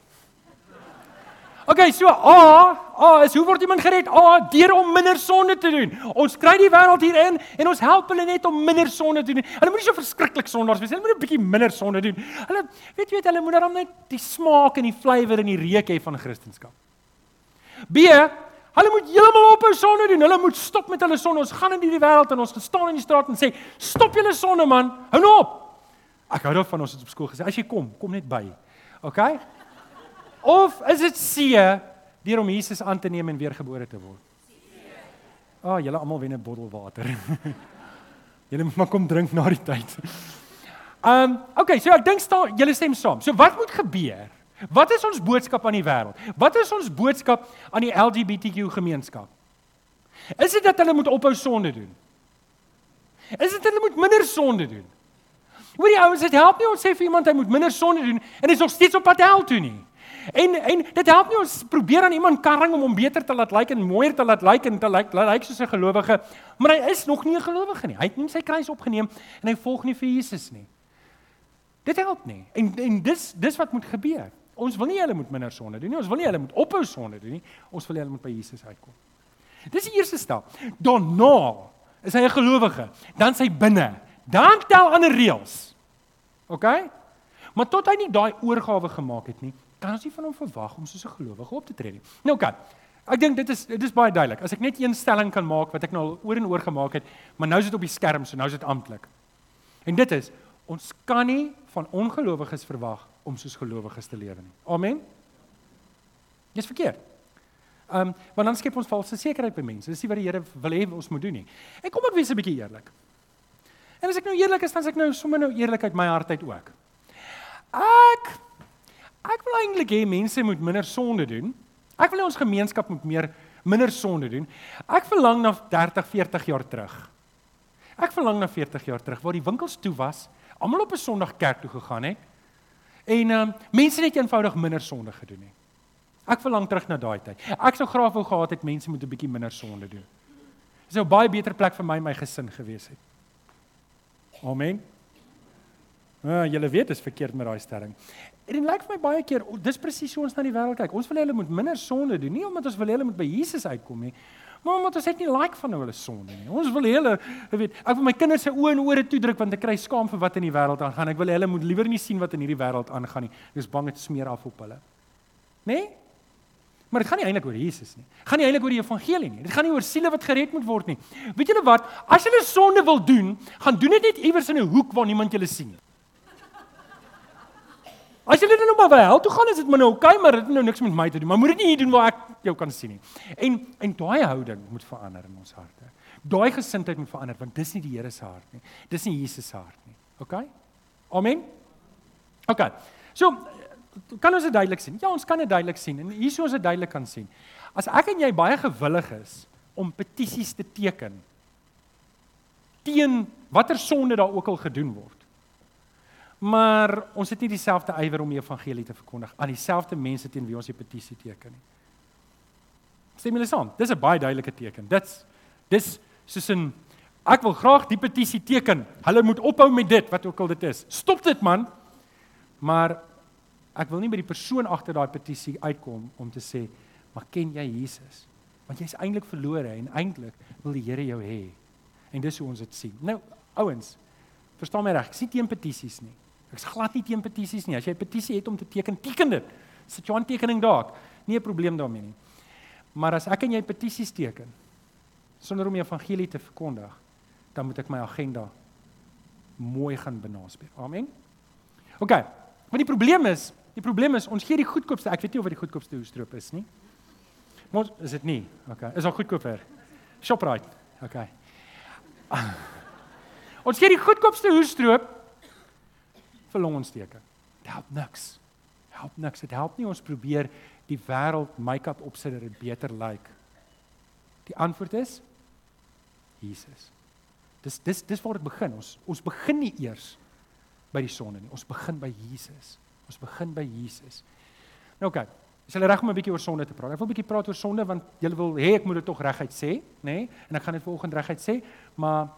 Okay, so A, A is hoe word iemand gered? A deur om minder sonde te doen. Ons kry die wêreld hier in en ons help hulle net om minder sonde te doen. Hulle moet nie so verskriklik sondaars wees. Hulle moet 'n bietjie minder sonde doen. Hulle weet weet hulle moet dan net die smaak en die flavour en die reuk hê van Christendom. B, hulle moet heeltemal ophou sonde doen. Hulle moet stop met hulle sonde. Ons gaan in hierdie wêreld en ons gestaan in die straat en sê, "Stop julle sonde man. Hou nou op." Ek hou daarvan ons het op skool gesê, "As jy kom, kom net by." Okay? Of is dit C deur om Jesus aan te neem en weergebore te word? C. Ah, oh, julle almal wen 'n bottel water. julle moet maar kom drink na die tyd. Um, okay, so ek dink staan julle stem saam. So wat moet gebeur? Wat is ons boodskap aan die wêreld? Wat is ons boodskap aan die LGBTQ gemeenskap? Is dit dat hulle moet ophou sonde doen? Is dit hulle moet minder sonde doen? Hoorie ouens, dit help nie ons sê vir iemand hy moet minder sonde doen en hy is nog steeds op pad hel toe nie. En en dit help nie ons probeer aan iemand karring om hom beter te laat lyk like en mooier te laat lyk like en te lyk like, lyk soos 'n gelowige, maar hy is nog nie 'n gelowige nie. Hy het nie sy kruis opgeneem en hy volg nie vir Jesus nie. Dit help nie. En en dis dis wat moet gebeur. Ons wil nie hulle moet minder sonde doen nie. Ons wil nie hulle moet ophou sonde doen nie. Ons wil hulle moet by Jesus uitkom. Dis die eerste stap. Daarna is hy 'n gelowige. Dan sy binne. Dan tel ander reëls. OK? Maar tot hy nie daai oorgawe gemaak het nie, kan ons nie van hom verwag om soos 'n gelowige op te tree nie. Nou kan. Ek dink dit is dit is baie duidelik. As ek net een stelling kan maak wat ek nou al oor en oor gemaak het, maar nou is dit op die skerm, so nou is dit amptelik. En dit is ons kan nie van ongelowiges verwag om soos gelowiges te lewe nie. Amen. Dis verkeerd. Ehm, um, want dan skep ons valse sekerheid by mense. Dis nie wat die Here wil hê ons moet doen nie. En kom ek wees 'n bietjie eerlik. En as ek nou eerlik is, dan sê ek nou sommer nou eerlik uit my hart uit ook. Ek Ek wil eintlik hê mense moet minder sonde doen. Ek wil hê ons gemeenskap moet meer minder sonde doen. Ek verlang na 30, 40 jaar terug. Ek verlang na 40 jaar terug waar die winkels toe was, almal op 'n Sondag kerk toe gegaan het en um, mense net eenvoudig minder sonde gedoen het. Ek verlang terug na daai tyd. Ek sou graag wou gehad het mense moet 'n bietjie minder sonde doen. Dit sou baie beter plek vir my en my gesin gewees het. Amen. Ja, julle weet dit is verkeerd met daai stelling. En dit lyk vir my baie keer, dis presies hoe ons na die wêreld kyk. Ons wil hulle moet minder sonde doen, nie omdat ons wil hulle moet by Jesus uitkom nie, maar omdat ons net nie like van hulle sonde nie. Ons wil hulle, jy weet, ek wil my kinders se oë en ore toedruk want ek kry skaam vir wat in die wêreld aangaan. Ek wil hulle moet liewer nie sien wat in hierdie wêreld aangaan nie. Ek is bang dit smeer af op hulle. Né? Nee? Maar dit gaan nie eintlik oor Jesus nie. Dit gaan nie eintlik oor die evangelie nie. Dit gaan nie oor siele wat gered moet word nie. Weet julle wat? As julle sonde wil doen, gaan doen dit net iewers in 'n hoek waar niemand julle sien nie. As net nou maar wil hel toe gaan, is dit maar nou oké, okay, maar dit het nou niks met my te doen. Maar moet dit nie hier doen waar ek jou kan sien nie. En en daai houding moet verander in ons harte. Daai gesindheid moet verander want dis nie die Here se hart nie. Dis nie Jesus se hart nie. OK? Amen. OK. So kan ons dit duidelik sien? Ja, ons kan dit duidelik sien. En hier sou ons dit duidelik kan sien. As ek en jy baie gewillig is om petisies te teken teen watter sonde daar ook al gedoen word. Maar ons het nie dieselfde ywer om die evangelie te verkondig aan dieselfde mense teen wie ons die petisie teken nie. Stem julle saam? Dis 'n baie duidelike teken. Dit's dis soos 'n ek wil graag die petisie teken. Hulle moet ophou met dit wat ook al dit is. Stop dit man. Maar ek wil nie by die persoon agter daai petisie uitkom om te sê, "Maar ken jy Jesus?" Want jy's eintlik verlore en eintlik wil die Here jou hê. En dis hoe ons dit sien. Nou, ouens, verstaan my reg, ek sien teen petisies nie. Ek's glad nie teen petisies nie. As jy 'n petisie het om te teken, teken dit. Sit jou aantekening daar. Nie 'n probleem daarmee nie. Maar as ek en jy petisies teken sonder om die evangelie te verkondig, dan moet ek my agenda mooi gaan benaspreek. Amen. OK. Maar die probleem is, die probleem is ons gee die goedkoopste. Ek weet nie of dit die goedkoopste hoestroop is nie. Maar is dit nie? OK. Is al goedkoper. Shoprite. OK. Ons gee die goedkoopste hoestroop vir longontsteking. Dit help niks. Help niks. Dit help nie ons probeer die wêreld make-up opsit dat dit beter lyk. Die antwoord is Jesus. Dis dis dis waar dit begin. Ons ons begin nie eers by die sonde nie. Ons begin by Jesus. Ons begin by Jesus. Nou. Okay. Is hulle reg om 'n bietjie oor sonde te praat? Ek wil 'n bietjie praat oor sonde want julle wil hê ek moet dit tog reguit sê, nê? Nee? En ek gaan dit vanoggend reguit sê, maar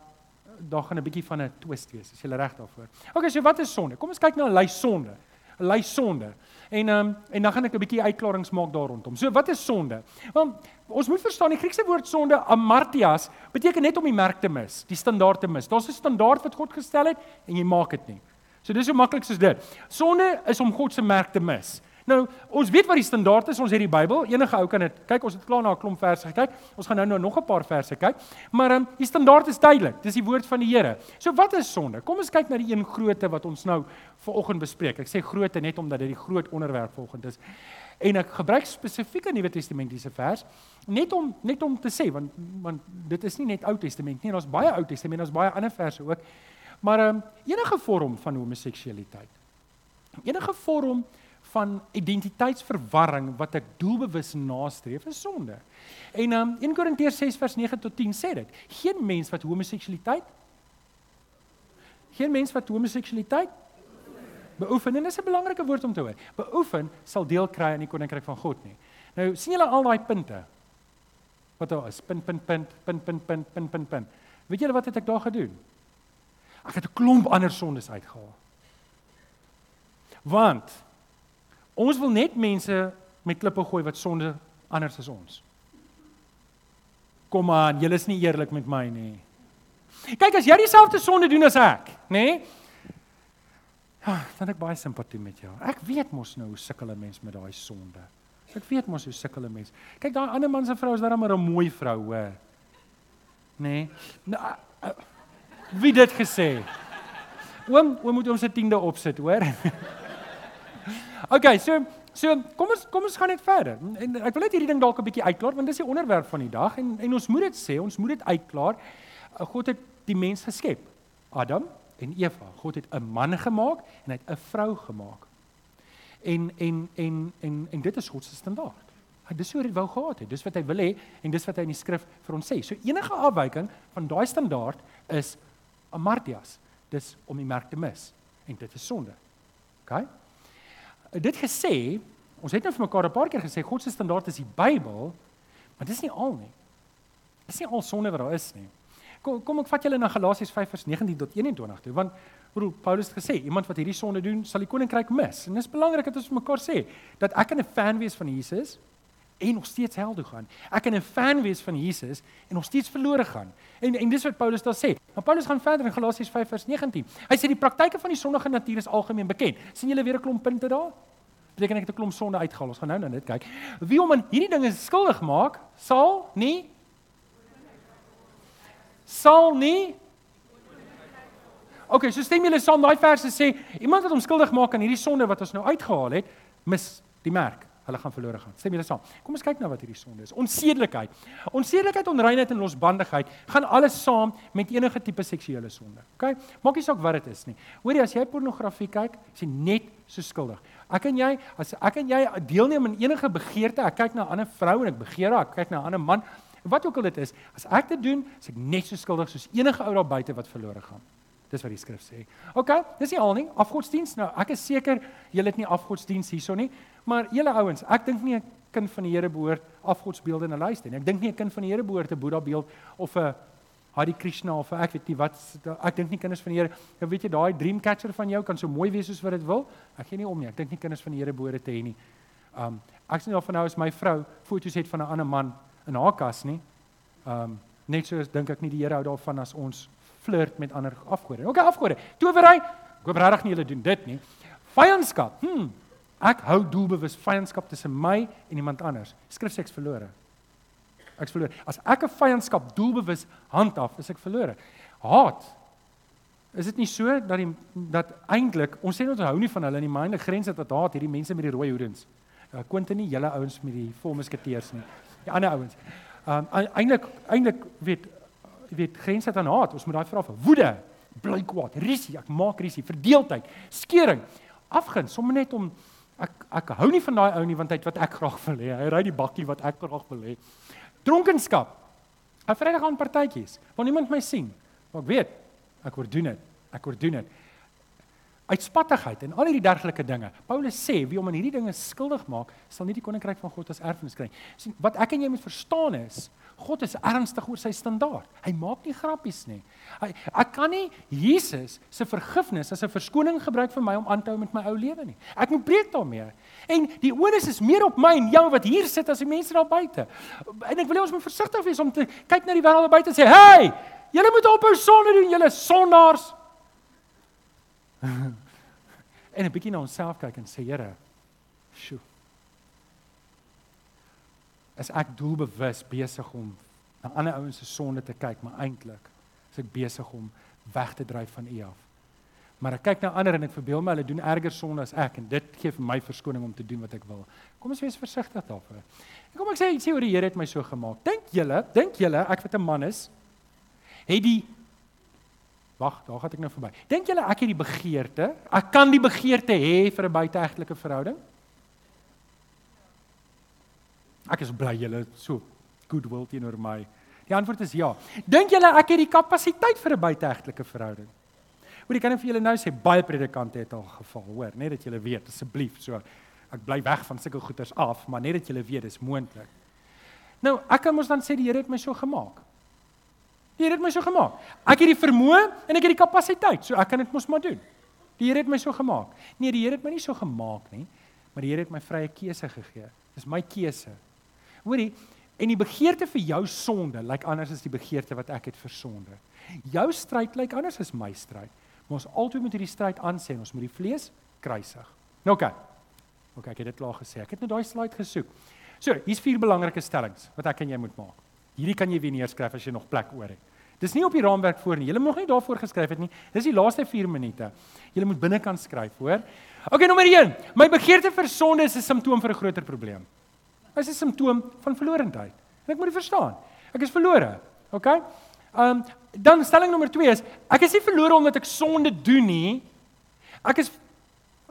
daar gaan 'n bietjie van 'n twist wees. Is jy reg daarvoor? Okay, so wat is sonde? Kom ons kyk na 'n lys sonde. 'n Lys sonde. En ehm um, en dan gaan ek 'n bietjie uitklarings maak daar rondom. So wat is sonde? Want ons moet verstaan die Griekse woord sonde, amartias, beteken net om die merk te mis, die standaard te mis. Daar's 'n standaard wat God gestel het en jy maak dit nie. So dis so maklik soos dit. Sonde is om God se merk te mis. Nou, ons weet wat die standaard is, ons het die Bybel. Enige ou kan dit kyk. Ons het klaar na 'n klomp verse gekyk. Ons gaan nou nou nog 'n paar verse kyk. Maar ehm um, die standaard is duidelik. Dis die woord van die Here. So wat is sonde? Kom ons kyk na die een grootte wat ons nou vanoggend bespreek. Ek sê grootte net omdat dit die groot onderwerp vanoggend is. En ek gebruik spesifiek 'n Nuwe Testamentiese vers net om net om te sê want want dit is nie net Ou Testament nie. Daar's baie Ou Testament, daar's baie ander verse ook. Maar ehm um, enige vorm van homoseksualiteit. Enige vorm van identiteitsverwarring wat ek doelbewus nastreef is sonde. En um, 1 Korintiërs 6 vers 9 tot 10 sê dit: Geen mens wat homoseksualiteit geen mens wat homoseksualiteit beoefen en dis 'n belangrike woord om te hoor. Beoefen sal deel kry aan die koninkryk van God nie. Nou sien julle al daai punte. Wat daar is, punt punt punt punt punt punt punt punt punt. Weet julle wat het ek daar gedoen? Ek het 'n klomp ander sondes uitgehaal. Want Ons wil net mense met klippe gooi wat sonde anders as ons. Kom aan, julle is nie eerlik met my nie. Kyk as jy dieselfde sonde doen as ek, nê? Ja, dan ek baie simpatie met jou. Ek weet mos nou hoe sukkel 'n mens met daai sonde. Ek weet mos hoe sukkel 'n mens. Kyk daai ander man se vrou is darem maar 'n mooi vrou, hoor. Nê? Nou, wie dit gesê? Oom, oom moet ons se 10de opsit, hoor. Okay, so so kom ons kom ons gaan net verder. En ek wil net hierdie ding dalk 'n bietjie uitklaar want dis die onderwerp van die dag en en ons moet dit sê, ons moet dit uitklaar. Uh, God het die mens geskep. Adam en Eva. God het 'n man gemaak en hy het 'n vrou gemaak. En en en en en dit is God se standaard. Hy dis hoe hy wou gehad het. Dis wat hy wil hê en dis wat hy in die skrif vir ons sê. So enige afwyking van daai standaard is amartias. Dis om die merk te mis en dit is sonde. OK? Dit gesê, ons het nou vir mekaar 'n paar keer gesê God se standaard is die Bybel, maar dis nie al nie. Dis nie al sonde wat daar is nie. Kom kom ek vat julle na Galasiërs 5:19 tot 21 toe, want broer Paulus het gesê iemand wat hierdie sonde doen, sal die koninkryk mis. En dis belangrik dat ons mekaar sê dat ek 'n fan wees van Jesus en nog steeds hel toe gaan. Ek kan 'n fan wees van Jesus en nog steeds verlore gaan. En en dis wat Paulus daar sê. Maar Paulus gaan verder in Galasiërs 5:19. Hy sê die praktyke van die sondige natuur is algemeen bekend. sien julle weer 'n klomp punte daar? Beteken ek het 'n klomp sonde uitgehaal. Ons gaan nou nou net kyk. Wie om aan hierdie dinge skuldig maak, sal nie sal nie Okay, so stem julle saam daai verse sê iemand wat hom skuldig maak aan hierdie sonde wat ons nou uitgehaal het, mis die merk. Hulle gaan verlore gaan. Stem julle saam. Kom ons kyk na wat hierdie sonde is. Onsedelikheid. Onsedelikheid, onreinheid en losbandigheid gaan alles saam met enige tipe seksuele sonde. Okay? Maak nie saak wat dit is nie. Hoorie, as jy pornografie kyk, is jy net so skuldig. Ek en jy, as ek en jy deelneem aan enige begeerte, ek kyk na 'n ander vrou en ek begeer haar, ek kyk na 'n ander man, wat ook al dit is, as ek dit doen, is ek net so skuldig soos enige ou daar buite wat verlore gaan. Dis wat die skrif sê. OK, dis nie al nie. Afgodsdiens. Nou, ek is seker julle het nie afgodsdiens hierso nie, maar julle ouens, ek dink nie 'n kind van die Here behoort afgodsbeelde in 'n lys te hê nie. Ek dink nie 'n kind van die Here behoort 'n Boeddha beeld of 'n Hari Krishna of ek weet nie wat ek dink nie kinders van die Here. Jy weet jy daai dream catcher van jou kan so mooi wees soos wat dit wil. Ek gee nie om nie. Ek dink nie kinders van die Here behoort te hê nie. Um ek sien al van nou as my vrou foto's het van 'n ander man in haar kas nie. Um net so dink ek nie die Here hou daarvan as ons flirt met ander afgode. OK, afgode. Towery. Ek hoop regtig nie julle doen dit nie. Vyandskap. Hm. Ek hou doelbewus vyandskap tussen my en iemand anders. Skrif sê ek's verlore. Ek's verlore. As ek 'n vyandskap doelbewus handhaaf, is ek verlore. Haat. Is dit nie so dat die dat eintlik ons sê ons hou nie van hulle nie, eintlik grens dit wat haat hierdie mense met die rooi hoedens. Uh, Quentin nie julle ouens met die volmusketeers nie. Die ander ouens. Um eintlik eintlik weet jy weet grens dit aan haat. Ons moet daai vra vir woede, bly kwaad, risie, ek maak risie, verdeeldheid, skering, afguns, sommer net om ek ek hou nie van daai ou nie want hy het wat ek graag wil hê. Hy ry die bakkie wat ek graag wil hê. Dronkenskap. Ek Vrydag aan partytjies, waar niemand my sien. Maar ek weet, ek word doen dit. Ek word doen dit. Uitspattigheid en al hierdie dergelike dinge. Paulus sê wie om aan hierdie dinge skuldig maak, sal nie die koninkryk van God as erfenis kry nie. sien wat ek en jy moet verstaan is, God is ernstig oor sy standaard. Hy maak nie grappies nie. Hy ek kan nie Jesus se vergifnis as 'n verskoning gebruik vir my om aan te hou met my ou lewe nie. Ek moet preek daarmee. En die onus is meer op my en jou wat hier sit as die mense daar buite. En ek wil hê ons moet versigtig wees om te kyk na die wêreld daar buite en sê, "Hey, julle moet ophou sonde doen, julle sondaars." en 'n bietjie na onsself kyk en sê, "Here, sjoe is ek doelbewus besig om na ander ouens se sonde te kyk, maar eintlik is ek besig om weg te dryf van U af. Maar ek kyk na ander en ek verbeel my hulle doen erger sonde as ek en dit gee vir my verskoning om te doen wat ek wil. Kom ons wees versigtig daarvoor. En kom ek sê ietsie oor die Here het my so gemaak. Dink julle, dink julle ek wat 'n man is, het die Wag, daar gaan ek nou verby. Dink julle ek het die begeerte? Ek kan die begeerte hê vir 'n buiteegtelike verhouding? Ek is bly julle so goodwill teenoor my. Die antwoord is ja. Dink julle ek het die kapasiteit vir 'n buiteegtelike verhouding? Hoor, ek kan vir julle nou sê baie predikante het al geval, hoor, net dat julle weet asseblief so ek bly weg van sulke goeters af, maar net dat julle weet dis moontlik. Nou, ek kan mos dan sê die Here het my so gemaak. Die Here het my so gemaak. Ek het die vermoë en ek het die kapasiteit, so ek kan dit mos maar doen. Die Here het my so gemaak. Nee, die Here het my nie so gemaak nie, maar die Here het my vrye keuse gegee. Dis my keuse. Hoorie, en die begeerte vir jou sonde lyk like anders as die begeerte wat ek het vir sonde. Jou stryd lyk like anders as my stryd. Maar ons altyd moet hierdie stryd aansien. Ons moet die vlees kruisig. Nou oké. Okay, ek het dit klaar gesê. Ek het nou daai slide gesoek. So, hier's vier belangrike stellings wat ek en jy moet maak. Hierdie kan jy weer neerskryf as jy nog plek oor het. Dis nie op die raamwerk voor nie. Moet nog nie daarvoor geskryf het nie. Dis die laaste 4 minute. Jy moet binnekant skryf, hoor? Okay, nommer 1. My begeerte vir sonde is 'n simptoom vir 'n groter probleem. Dit is 'n simptoom van verlorendheid. En ek moet dit verstaan. Ek is verlore. OK? Ehm um, dan stelling nommer 2 is ek is nie verlore omdat ek sonde doen nie. Ek is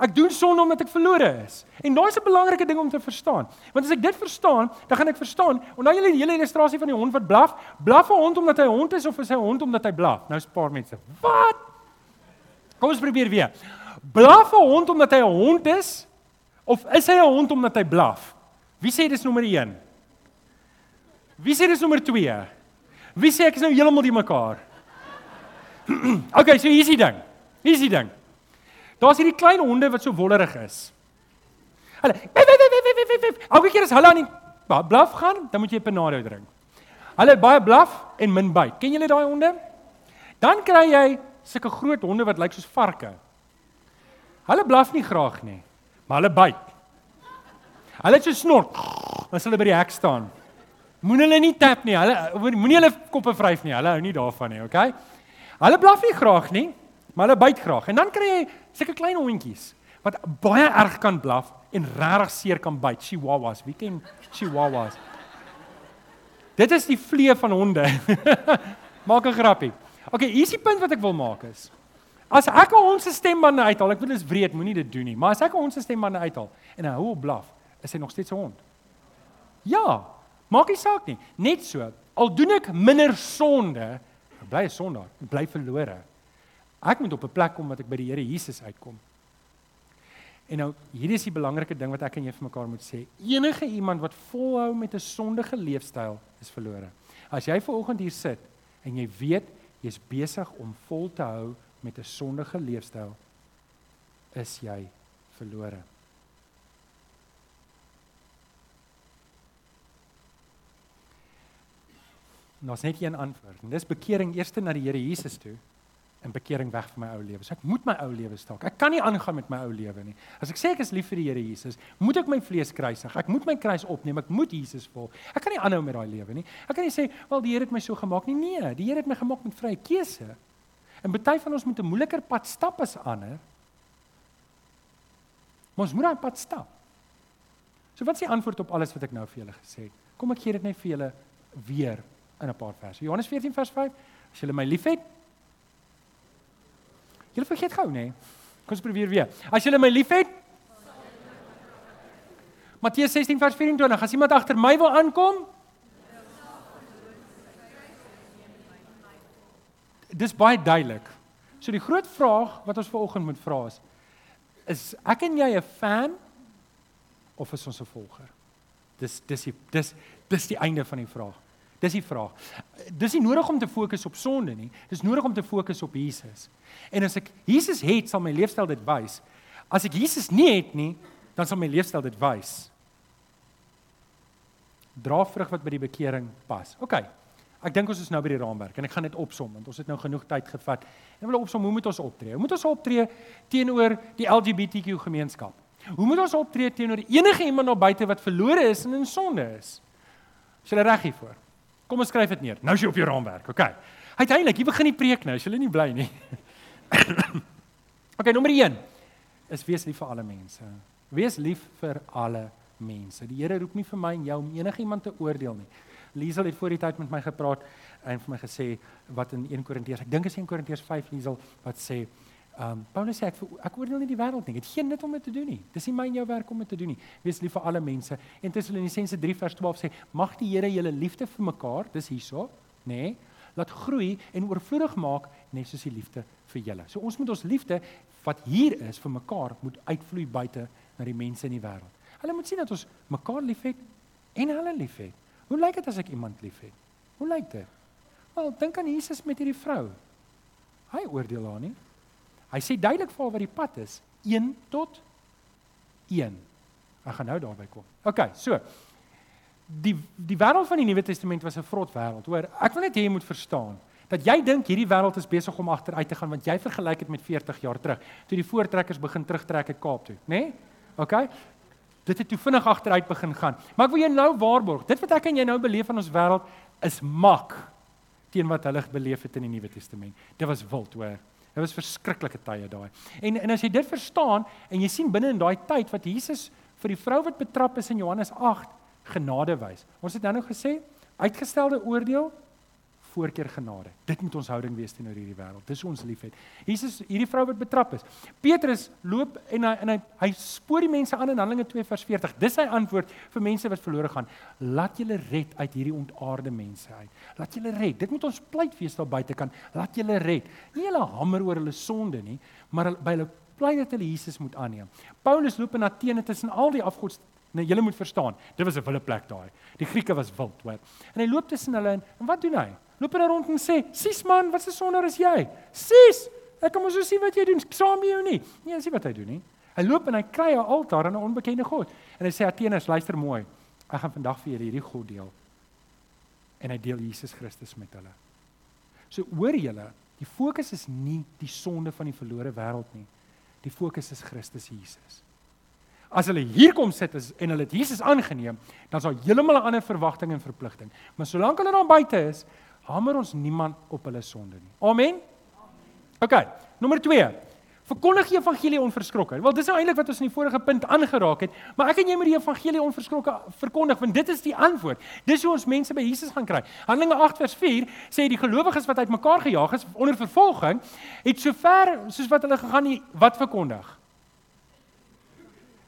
ek doen sonde omdat ek verlore is. En daai is 'n belangrike ding om te verstaan. Want as ek dit verstaan, dan gaan ek verstaan. Onthou julle die hele illustrasie van die hond wat blaf? Blaf 'n hond omdat hy hond is of is hy hond omdat hy blaf? Nou is 'n paar mense. Wat? Kom ons probeer weer. Blaf 'n hond omdat hy 'n hond is of is hy 'n hond omdat hy blaf? Wie sê dis nommer 1? Wie sê dis nommer 2? Wie sê ek is nou heeltemal die mekaar? okay, so hier's die ding. Hier's die ding. Daar's hierdie klein honde wat so wollerig is. Hulle Elke keer as hulle aan die blaf gaan, dan moet jy 'n panado drink. Hulle baie blaf en min byt. Ken julle daai honde? Dan kry jy sulke groot honde wat lyk soos varke. Hulle blaf nie graag nie, maar hulle byt. Hulle het so snort as hulle by die hek staan. Moenie hulle nie tap nie. Hulle moenie hulle koppe vryf nie. Hulle hou nie daarvan nie, okay? Hulle blaf nie graag nie. Maar hulle byt graag. En dan kry jy sulke klein hondjies wat baie erg kan blaf en regtig seer kan byt. Chihuahuas. Wie ken chihuahuas? Dit is die vlee van honde. maak 'n grappie. Okay, hier is die punt wat ek wil maak is. As ek 'n hond se stembande uithaal, ek weet dit is wreed, moenie dit doen nie, maar as ek 'n hond se stembande uithaal en hy hou op blaf, is hy nog steeds 'n hond. Ja, maak nie saak nie. Net so, al doen ek minder sonde, bly 'n sondaar, bly verlore. Ek moet op 'n plek kom wat ek by die Here Jesus uitkom. En nou, hierdie is die belangrike ding wat ek en jy vir mekaar moet sê. Enige iemand wat volhou met 'n sondige leefstyl is verlore. As jy ver oggend hier sit en jy weet jy's besig om vol te hou met 'n sondige leefstyl, is jy verlore. Ons net een antwoord. En dis bekering eers na die Here Jesus toe en bekering weg van my ou lewe. So ek moet my ou lewe staak. Ek kan nie aangaan met my ou lewe nie. As ek sê ek is lief vir die Here Jesus, moet ek my vlees kruisig. Ek moet my kruis opneem. Ek moet Jesus volg. Ek kan nie aanhou met daai lewe nie. Ek kan nie sê, "Wel, die Here het my so gemaak nie." Nee, die Here het my gemaak met vrye keuse. En baie van ons moet 'n moeiliker pad stap as ander. Maar ons moet daai pad stap. So wat is die antwoord op alles wat ek nou vir julle gesê het? Kom ek gee dit net vir julle weer in 'n paar verse. Johannes 14 vers 5. As julle my liefhet, Julle vergeet gou, nê? Kom ons probeer weer. As julle my liefhet, Matteus 16 vers 24, as iemand agter my wil aankom, Dis baie duidelik. So die groot vraag wat ons vanoggend moet vra is is ek en jy 'n fan of is ons 'n volger? Dis dis die dis dis die einde van die vraag. Dis die vraag. Dis nie nodig om te fokus op sonde nie. Dis nodig om te fokus op Jesus. En as ek Jesus het, sal my leefstyl dit wys. As ek Jesus nie het nie, dan sal my leefstyl dit wys. Dra vrug wat by die bekering pas. OK. Ek dink ons is nou by die raamwerk en ek gaan dit opsom want ons het nou genoeg tyd gevat. Ek wil opsom hoe moet ons optree? Hoe moet ons optree teenoor die LGBTQ gemeenskap? Hoe moet ons optree teenoor enige iemand daar buite wat verlore is en in sonde is? Is jy reg hiervoor? Kom ons skryf dit neer. Nou is jy op jou raamwerk, OK. Uiteindelik, jy begin die preek nou, as jy nie bly nie. OK, nommer 1 is wees lief vir alle mense. Wees lief vir alle mense. Die Here roep nie vir my en jou om enigiemand te oordeel nie. Liesel het voor die tyd met my gepraat en vir my gesê wat in 1 Korintiërs, ek dink is 1 Korintiërs 5 Liesel wat sê Ehm um, Paulus sê ek ek oordeel nie die wêreld nie. Dit geen nut om dit te doen nie. Dis nie my en jou werk om dit te doen nie. Wees lief vir alle mense. En Tessalonisense 3 vers 12 sê mag die Here julle liefde vir mekaar, dis hierso, nê, nee, laat groei en oorvloedig maak net soos die liefde vir julle. So ons moet ons liefde wat hier is vir mekaar moet uitvloei buite na die mense in die wêreld. Hulle moet sien dat ons mekaar liefhet en hulle liefhet. Hoe lyk dit as ek iemand liefhet? Hoe lyk dit? Wel, dink aan Jesus met hierdie vrou. Hy oordeel haar nie. Hy sê duidelik vir wat die pad is, 1 tot 1. Ek gaan nou daarby kom. OK, so die die wêreld van die Nuwe Testament was 'n vrot wêreld. Hoor, ek wil net hê jy moet verstaan dat jy dink hierdie wêreld is besig om agteruit te gaan want jy vergelyk dit met 40 jaar terug toe die voortrekkers begin terugtrek uit Kaap toe, né? Nee? OK. Dit het toe vinnig agteruit begin gaan. Maar ek wil jou nou waarborg, dit wat ek en jy nou beleef in ons wêreld is mak teen wat hulle beleef het in die Nuwe Testament. Dit was wild, hoor. Dit was verskriklike tye daai. En en as jy dit verstaan en jy sien binne in daai tyd wat Jesus vir die vrou wat betrap is in Johannes 8 genade wys. Ons het nou nog gesê uitgestelde oordeel voorkeur genade. Dit moet ons houding wees teenoor hierdie wêreld. Dis ons liefhet. Jesus, hierdie vrou wat betrap is. Petrus loop en hy en hy hy spoor die mense aan in Handelinge 2 vers 40. Dis sy antwoord vir mense wat verlore gaan. Laat julle red uit hierdie ontaarde mense uit. Laat julle red. Dit moet ons pleit wees daar buite kan. Laat julle red. Nie hulle hamer oor hulle sonde nie, maar by hulle pleit dat hulle Jesus moet aanneem. Paulus loop in Athene tussen al die afgods Nou julle moet verstaan, dit was 'n wilde plek daai. Die Grieke was wild, hoor. En hy loop tussen hulle en, en wat doen hy? Loop hulle rond en sê: "Sis man, wat se sonder is jy? Sis, ek kom ons so sien wat jy doen. Saam met jou nie." Nee, sien wat hy doen nie. Hy loop en hy kry 'n altaar aan 'n onbekende god. En hy sê: "Atenes, luister mooi. Ek gaan vandag vir julle hierdie god deel." En hy deel Jesus Christus met hulle. So hoor julle, die fokus is nie die sonde van die verlore wêreld nie. Die fokus is Christus Jesus. As hulle hier kom sit is, en hulle het Jesus aangeneem, dan is daar heeltemal 'n ander verwagting en verpligting. Maar solank hulle daar buite is, hamer ons niemand op hulle sonde nie. Amen. OK, nommer 2. Verkondig die evangelie onverskrokke. Wel, dis nou eintlik wat ons in die vorige punt aangeraak het, maar ek en jy moet die evangelie onverskrokke verkondig want dit is die antwoord. Dis hoe ons mense by Jesus gaan kry. Handelinge 8 vers 4 sê die gelowiges wat uitmekaar gejaag is onder vervolging, het sover soos wat hulle gegaan nie wat verkondig.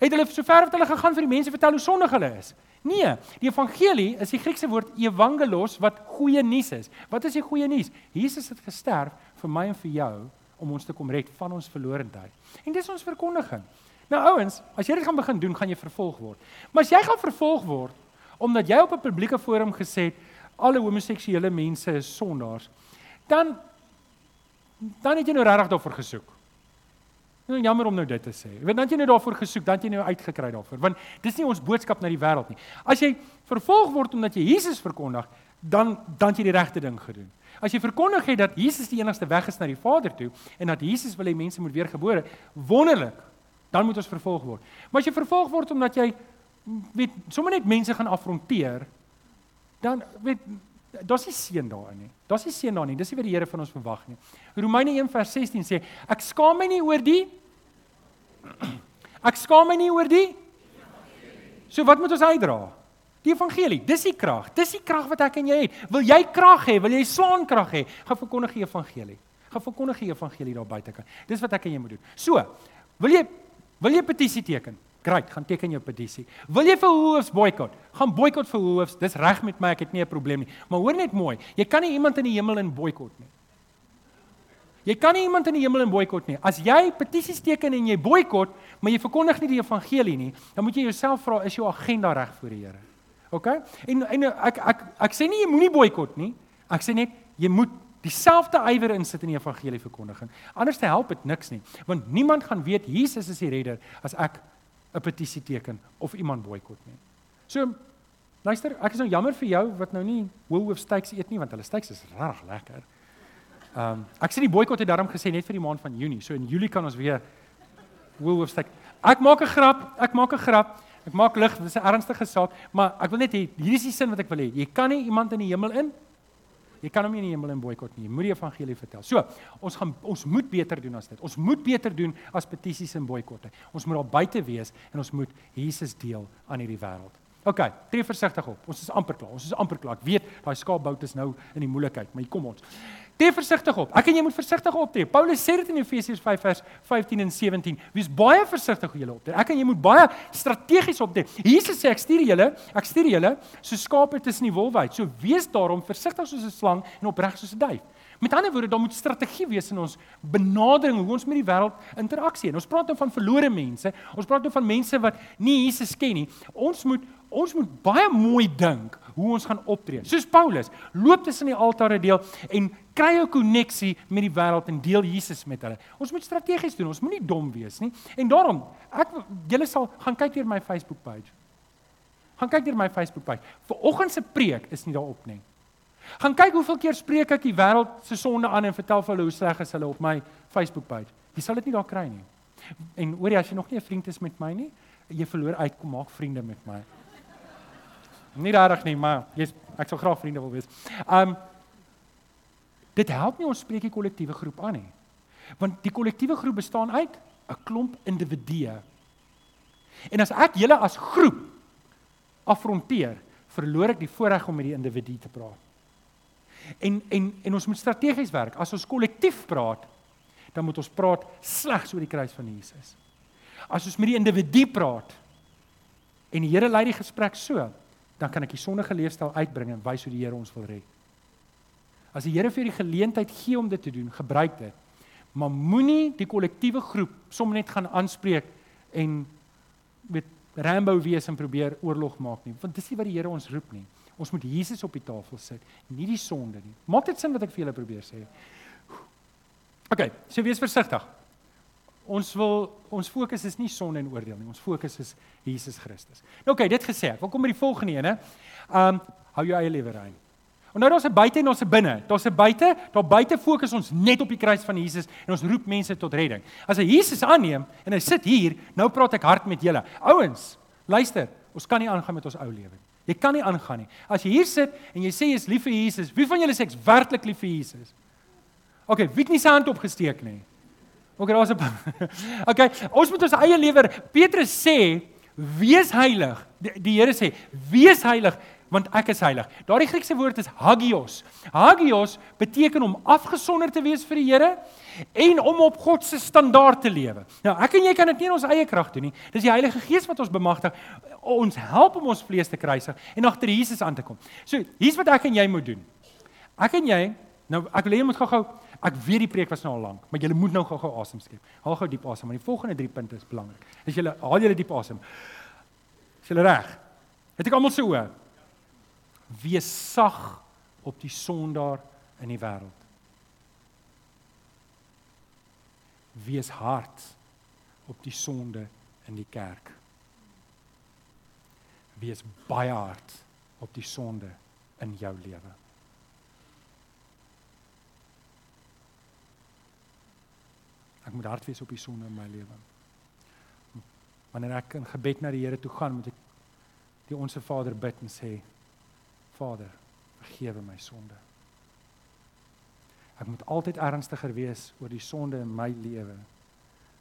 Het hulle sover wat hulle gegaan vir die mense vertel hoe sondig hulle is. Nee, die evangelie is die Griekse woord evangelos wat goeie nuus is. Wat is die goeie nuus? Jesus het gesterf vir my en vir jou om ons te kom red van ons verlorendheid. En dis ons verkondiging. Nou ouens, as jy dit gaan begin doen, gaan jy vervolg word. Maar as jy gaan vervolg word omdat jy op 'n publieke forum gesê het alle homoseksuele mense is sondaars, dan dan het jy nou regtig daarvoor gesoek. Nou jammer om nou dit te sê. Jy weet dan jy nou daarvoor gesoek, dan jy nou uitgekry daarvoor, want dis nie ons boodskap na die wêreld nie. As jy vervolg word omdat jy Jesus verkondig, dan dan jy die regte ding gedoen. As jy verkondig het dat Jesus die enigste weg is na die Vader toe en dat Jesus wil hê mense moet weergebore, wonderlik. Dan moet ons vervolg word. Maar as jy vervolg word omdat jy weet sommer net mense gaan afronteer, dan weet daar's nie seën daarin nie. Daar's nie seën daarin nie. Dis nie wat die Here van ons verwag nie. Romeine 1:16 sê, ek skaam my nie oor die ek skaam my nie oor die So wat moet ons uitdra? Die evangelie, dis die krag. Dis die krag wat ek en jy het. Wil jy krag hê? Wil jy slaan krag hê? Gaan verkondig die evangelie. Gaan verkondig die evangelie daar buite kan. Dis wat ek en jy moet doen. So, wil jy wil jy petisie teken? Great, gaan teken jou petisie. Wil jy vir hoofs boikot? Gaan boikot vir hoofs. Dis reg met my, ek het nie 'n probleem nie. Maar hoor net mooi, jy kan nie iemand in die hemel in boikot nie. Jy kan nie iemand in die hemel in boikot nie. As jy petisies teken en jy boikot, maar jy verkondig nie die evangelie nie, dan moet jy jouself vra, is jou agenda reg voor die Here? OK? En en ek ek ek sê nie jy moenie boikot nie. Ek sê net jy moet dieselfde ywer insit in die evangelie verkondiging. Anders te help dit niks nie, want niemand gaan weet Jesus is die redder as ek 'n petisie teken of iemand boikot nie. So luister, ek is nou jammer vir jou wat nou nie Woolworth steaks eet nie want hulle steaks is regtig lekker. Ehm um, ek sê die boikot het daarom gesê net vir die maand van Junie. So in Julie kan ons weer Woolworth steak. Ek maak 'n grap, ek maak 'n grap. Ek maak lig, dis 'n ernstige saak, maar ek wil net hê hier is die sin wat ek wil hê. Jy kan nie iemand in die hemel in Jy kan hom nie in die hemel in boikot nie. Jy moet die evangelie vertel. So, ons gaan ons moet beter doen as dit. Ons moet beter doen as petisies en boikotte. Ons moet daar buite wees en ons moet Jesus deel aan hierdie wêreld. OK, tree versigtig op. Ons is amper klaar. Ons is amper klaar. Ek weet daai skaapbout is nou in die moeilikheid, maar kom ons. Tree versigtig op. Ek en jy moet versigtig optree. Paulus sê dit in Efesiërs 5 vers 15 en 17. Wees baie versigtig hoe julle optree. Ek en jy moet baie strategies optree. Jesus sê ek stuur julle, ek stuur julle so skape tussen die wolwyd. So wees daarom versigtig soos 'n slang en opreg soos 'n duif. Met ander woorde, daar moet strategie wees in ons benadering hoe ons met die wêreld interaksie. En ons praat nou van verlore mense. Ons praat nou van mense wat nie Jesus ken nie. Ons moet ons moet baie mooi dink hoe ons gaan optree. Soos Paulus, loop tussen die altare deel en kry 'n koneksie met die wêreld en deel Jesus met hulle. Ons moet strategies doen. Ons moenie dom wees nie. En daarom, ek julle sal gaan kyk deur my Facebook page. Gaan kyk deur my Facebook page. Vanoggend se preek is nie daarop nie. Gaan kyk hoeveel keer spreek ek die wêreld se sonde aan en vertel vir hulle hoe sleg is hulle op my Facebook page. Jy sal dit nie daar kry nie. En hoorie as jy nog nie 'n vriend is met my nie, jy verloor uit kom maak vriende met my. Nie regtig nie, maar jy's ek sal graag vriende wil wees. Um dit help nie ons spreek die kollektiewe groep aan nie. Want die kollektiewe groep bestaan uit 'n klomp individue. En as ek julle as groep afronteer, verloor ek die voorreg om met die individu te praat. En en en ons moet strategies werk. As ons kollektief praat, dan moet ons praat slegs oor die kruis van Jesus. As ons met die individu praat en die Here lei die gesprek so, dan kan ek die sondige leefstyl uitbring en wys hoe die Here ons wil red. As die Here vir die geleentheid gee om dit te doen, gebruik dit. Maar moenie die kollektiewe groep sommer net gaan aanspreek en met Rambo wees en probeer oorlog maak nie, want dis nie wat die Here ons roep nie. Ons moet Jesus op die tafel sit, nie die sonde nie. Maak dit sin wat ek vir julle probeer sê? OK, so wees versigtig. Ons wil ons fokus is nie sonde en oordeel nie. Ons fokus is Jesus Christus. Nou okay, dit gesê. Ek wil kom by die volgende ene. Um hou jou eie lewe rein. En nou daar's 'n buite en ons 'n binne. Daar's 'n buite, daar buite fokus ons net op die kruis van Jesus en ons roep mense tot redding. As hy Jesus aanneem en hy sit hier, nou praat ek hard met julle. Ouens, luister, ons kan nie aangaan met ons ou lewe nie. Jy kan nie aangaan nie. As jy hier sit en jy sê jy's lief vir Jesus, wie van julle sê ek's werklik lief vir Jesus? Okay, wie het nie sy hand opgesteek nie? Okay, daar's 'n Okay, ons moet ons eie lewe Petrus sê, wees heilig. Die, die Here sê, wees heilig want ek is heilig. Daardie Griekse woord is hagios. Hagios beteken om afgesonder te wees vir die Here en om op God se standaard te lewe. Nou, ek en jy kan dit nie in ons eie krag doen nie. Dis die Heilige Gees wat ons bemagtig. Ons help om ons vlees te kruisig en agter Jesus aan te kom. So, hier's wat ek en jy moet doen. Ek en jy, nou ek wil hê jy moet gou-gou Ek weet die preek was nou al lank, maar jy moet nou gou-gou asem skep. Haal gou diep asem, want die volgende 3 punte is belangrik. As jy haal jy diep asem. Is jy reg? Het ek almal se oë? Wees sag op die sondaar in die wêreld. Wees hard op die sonde in die kerk. Wees baie hard op die sonde in jou lewe. Ek moet hard wees op die sonde in my lewe. Wanneer ek in gebed na die Here toe gaan, moet ek die onsse Vader bid en sê: Vader, vergewe my sonde. Ek moet altyd ernstiger wees oor die sonde in my lewe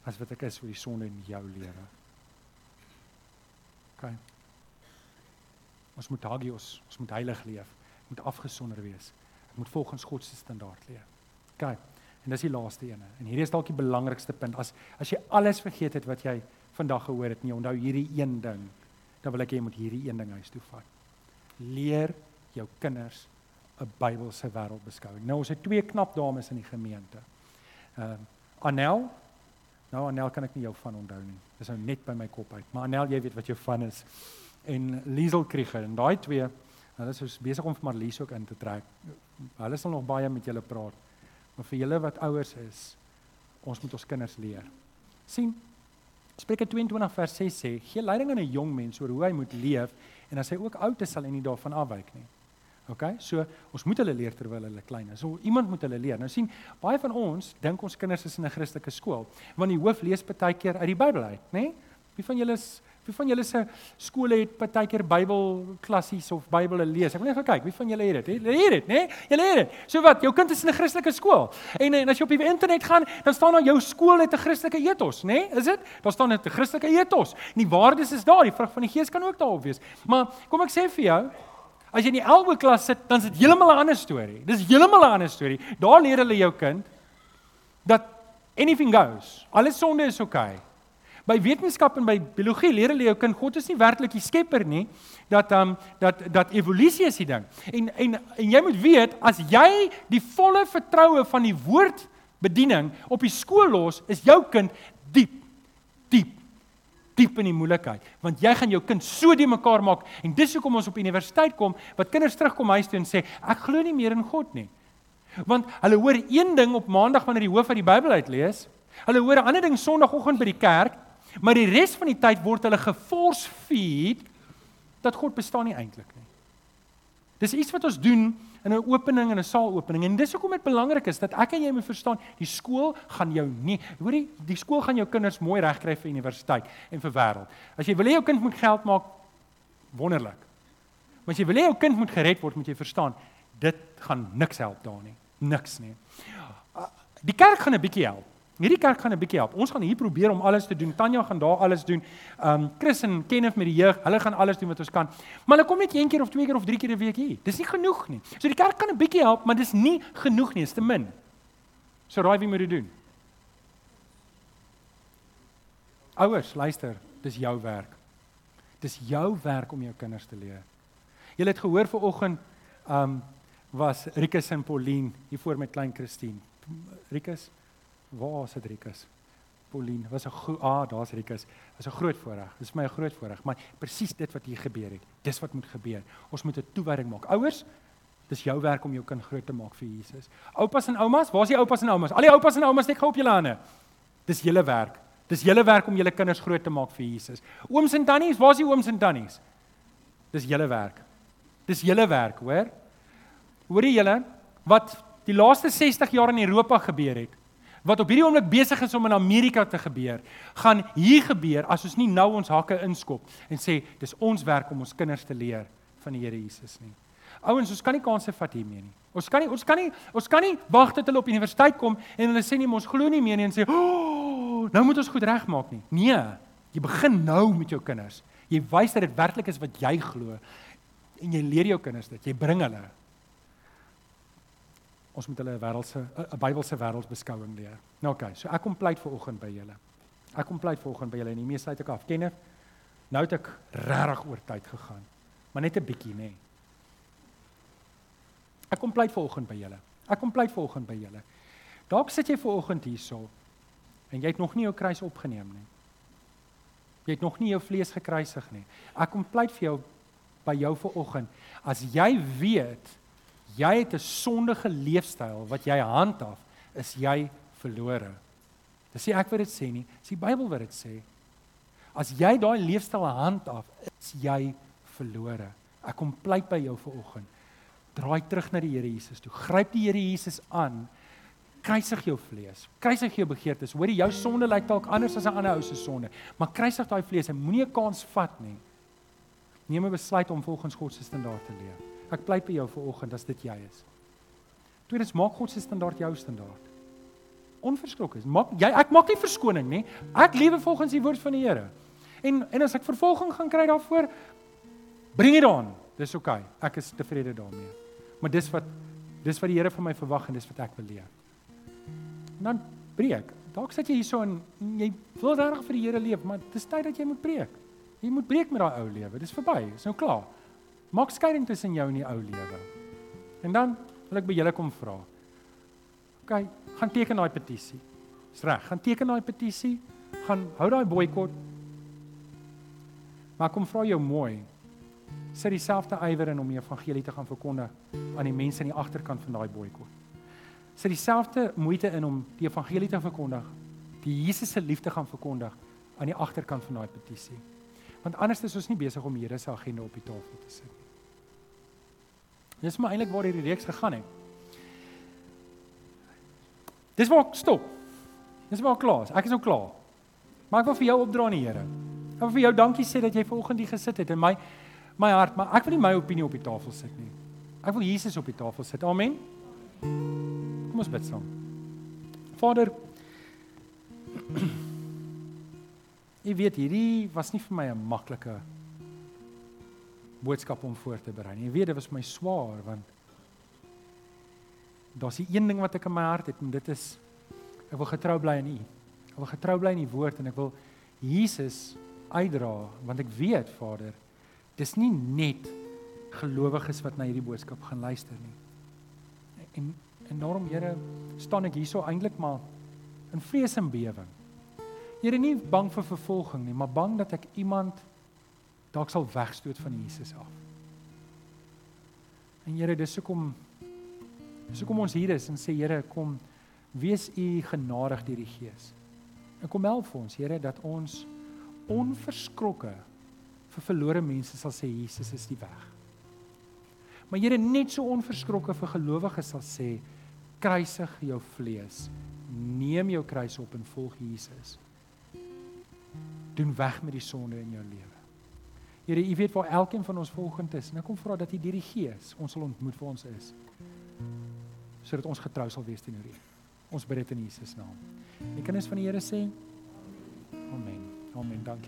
as wat ek is oor die sonde in jou lewe. OK. Ons moet hagios, ons moet heilig leef, moet afgesonder wees. Ek moet volgens God se standaard leef. OK. En dis die laaste ene. En hierdie is dalk die belangrikste punt. As as jy alles vergeet het wat jy vandag gehoor het, nie onthou hierdie een ding, dan wil ek hê jy moet hierdie een ding huis toe vat. Leer jou kinders 'n Bybelse wêreldbeskouing. Nou ons het twee knap dames in die gemeente. Ehm uh, Anel. Nou Anel kan ek nie jou van onthou nie. Dis nou net by my kop uit. Maar Anel, jy weet wat jou van is. En Liesel Krieger en daai twee, hulle is besig om vir Marlies ook in te trek. Hulle sal nog baie met julle praat. Maar vir julle wat ouers is, ons moet ons kinders leer. sien Spreuke 22 vers 6 sê: "Gee leiding aan 'n jong mens oor hoe hy moet leef en as hy ook oud is, sal hy nie daarvan afwyk nie." OK? So ons moet hulle leer terwyl hulle klein is. So iemand moet hulle leer. Nou sien, baie van ons dink ons kinders is in 'n Christelike skool, want die hoof lees baie keer uit die Bybel uit, né? Nee? Wie van julle is Wie van julle se skole het partykeer Bybelklassies of Bybel lees? Ek wil net gou kyk, wie van julle het dit? Julle het dit, né? Julle het dit. So wat, jou kind is in 'n Christelike skool. En, en as jy op die internet gaan, dan staan daar jou skool het 'n Christelike ethos, né? Is dit? Daar staan net 'n Christelike ethos. En die waardes is daar, die vrug van die Gees kan ook daarop wees. Maar kom ek sê vir jou, as jy in die elwe klas sit, dan is dit heeltemal 'n ander storie. Dis heeltemal 'n ander storie. Daar leer hulle jou kind dat anything goes. Alles sonde is oukei. Okay. By wetenskap en by biologie leer hulle jou kind God is nie werklik die skepper nie, dat um dat dat evolusie is die ding. En en en jy moet weet as jy die volle vertroue van die woord bediening op die skool los, is jou kind diep diep diep in die moeilikheid want jy gaan jou kind so die mekaar maak en dis hoekom ons op universiteit kom wat kinders terugkom huis toe en sê ek glo nie meer in God nie. Want hulle hoor een ding op maandag wanneer die hoof uit die Bybel uitlees. Hulle hoor 'n ander ding sonoggend by die kerk Maar die res van die tyd word hulle geforce feed dat God bestaan nie eintlik nie. Dis iets wat ons doen in 'n opening en 'n saalopening en dis hoekom dit belangrik is dat ek en jy moet verstaan, die skool gaan jou nie, hoorie, die skool gaan jou kinders mooi regkry vir universiteit en vir wêreld. As jy wil hê jou kind moet geld maak, wonderlik. Maar as jy wil hê jou kind moet gered word, moet jy verstaan, dit gaan niks help daar nie. Niks nie. Die kerk gaan 'n bietjie help. Hierdie kerk gaan 'n bietjie help. Ons gaan hier probeer om alles te doen. Tanya gaan daar alles doen. Um Chris en Kenneth met die jeug, hulle gaan alles doen wat ons kan. Maar hulle kom net een keer of twee keer of drie keer 'n week hier. Dis nie genoeg nie. So die kerk kan 'n bietjie help, maar dis nie genoeg nie, is te min. So raai wie moet dit doen? Ouers, luister, dis jou werk. Dis jou werk om jou kinders te leer. Jy het gehoor vanoggend um was Rikus en Pauline hier voor met klein Christine. Rikus Waar is Rikus? Pauline, was 'n ah, daar's Rikus. Was 'n groot voorreg. Dis vir my 'n groot voorreg, maar presies dit wat hier gebeur het. Dis wat moet gebeur. Ons moet 'n toewyding maak. Ouers, dis jou werk om jou kind groot te maak vir Jesus. Oupas en oumas, waar's die oupas en oumas? Al die oupas en oumas net gou op julle hande. Dis julle werk. Dis julle werk om julle kinders groot te maak vir Jesus. Ooms en tannies, waar's die ooms en tannies? Dis julle werk. Dis julle werk, hoor? Hoorie julle wat die laaste 60 jaar in Europa gebeur het? Wat op hierdie oomblik besig is om in Amerika te gebeur, gaan hier gebeur as ons nie nou ons hakke inskop en sê dis ons werk om ons kinders te leer van die Here Jesus nie. Ouens, ons kan nie kanse vat hiermee nie. Ons kan nie ons kan nie ons kan nie wag tot hulle op universiteit kom en hulle sê nie ons glo nie meer nie en sê, "Oh, nou moet ons goed regmaak nie." Nee, jy begin nou met jou kinders. Jy wys dat dit werklik is wat jy glo en jy leer jou kinders dit. Jy bring hulle. Ons moet hulle 'n wêreldse 'n Bybelse wêreldsbeskouing leer. Nou okay, so ek kom pleit vir oggend by julle. Ek kom pleit vir oggend by julle en die meeste uit ek af. Kenner, nou het ek regtig oor tyd gegaan. Maar net 'n bietjie, nê. Nee. Ek kom pleit ver oggend by julle. Ek kom pleit ver oggend by julle. Dalk sit jy ver oggend hierso en jy het nog nie jou kruis opgeneem nie. Jy het nog nie jou vlees gekruisig nie. Ek kom pleit vir jou by jou ver oggend. As jy weet jy het 'n sondige leefstyl wat jy handhaaf, is jy verlore. Dis nie ek wat dit sê nie, dis die Bybel wat dit sê. As jy daai leefstyl handhaaf, is jy verlore. Ek kom pleit by jou ver oggend. Draai terug na die Here Jesus toe. Gryp die Here Jesus aan. Kruisig jou vlees. Kruisig jou begeertes. Hoorie, jou sonde lyk dalk anders as 'n ander ou se sonde, maar kruisig daai vlees en moenie 'n kans vat nie. Neem 'n besluit om volgens God se standaard te leef. Ek pleit by jou vanoggend as dit jy is. Tweedens maak God se standaard jou standaard. Onverskrokke. Maak jy ek maak nie verskoning nie. Ek lewe volgens die woord van die Here. En en as ek vervolging gaan kry daarvoor, bring dit aan. Dis oukei. Okay. Ek is tevrede daarmee. Maar dis wat dis wat die Here van my verwag en dis wat ek wil leer. Dan preek. Dalk sit jy hierso en jy wil regtig vir die Here leef, maar dis tyd dat jy moet preek. Jy moet breek met daai ou lewe. Dis verby. Dis nou klaar. Maak skeiding tussen jou en die ou lewe. En dan wil ek by julle kom vra. OK, gaan teken daai petisie. Dis reg. Gaan teken daai petisie. Gaan hou daai boikot. Maar kom vra jou mooi sit dieselfde ywer in om die evangelie te gaan verkondig aan die mense aan die agterkant van daai boikot. Sit dieselfde moeite in om die evangelie te verkondig, die Jesus se liefde gaan verkondig aan die agterkant van daai petisie. Want anders is ons nie besig om Here se agenda op die tafel te sit nie. Dis maar eintlik waar hierdie reeks gegaan het. Dis waar ek stop. Dis waar klaar. Ek is nou klaar. Maar ek wil vir jou opdra aan die Here. Ek wil vir jou dankie sê dat jy vanoggend hier gesit het en my my hart, maar ek wil nie my opinie op die tafel sit nie. Ek wil Jesus op die tafel sit. Amen. Kom ons bid saam. Vader, Jy weet hierdie was nie vir my 'n maklike boodskap om voor te berei. Jy weet dit was my swaar want daar's 'n een ding wat ek in my hart het en dit is ek wil getrou bly aan U. Ek wil getrou bly aan U woord en ek wil Jesus uitdra want ek weet Vader dis nie net gelowiges wat na hierdie boodskap gaan luister nie. En en daarom Here staan ek hierso eintlik maar in vrees en bewering. Here nie bang vir vervolging nie, maar bang dat ek iemand dalk sal wegstoot van Jesus af. En Here, dis hoekom dis hoekom ons hier is en sê Here, kom wees u genadig deur die Gees. En kom help vir ons, Here, dat ons onverskrokke vir verlore mense sal sê Jesus is die weg. Maar Here net so onverskrokke vir gelowiges sal sê kruisig jou vlees. Neem jou kruis op en volg Jesus. Doen weg met die sonde in jou lewe. Here, U weet waar elkeen van ons volgend is. En ek kom vra dat U deur die Gees ons sal ontmoet vir ons is. Sodat ons getrou sal wees teenoor U. Ons bid dit in Jesus naam. Die kinders van die Here sê Amen. Amen. Dankie.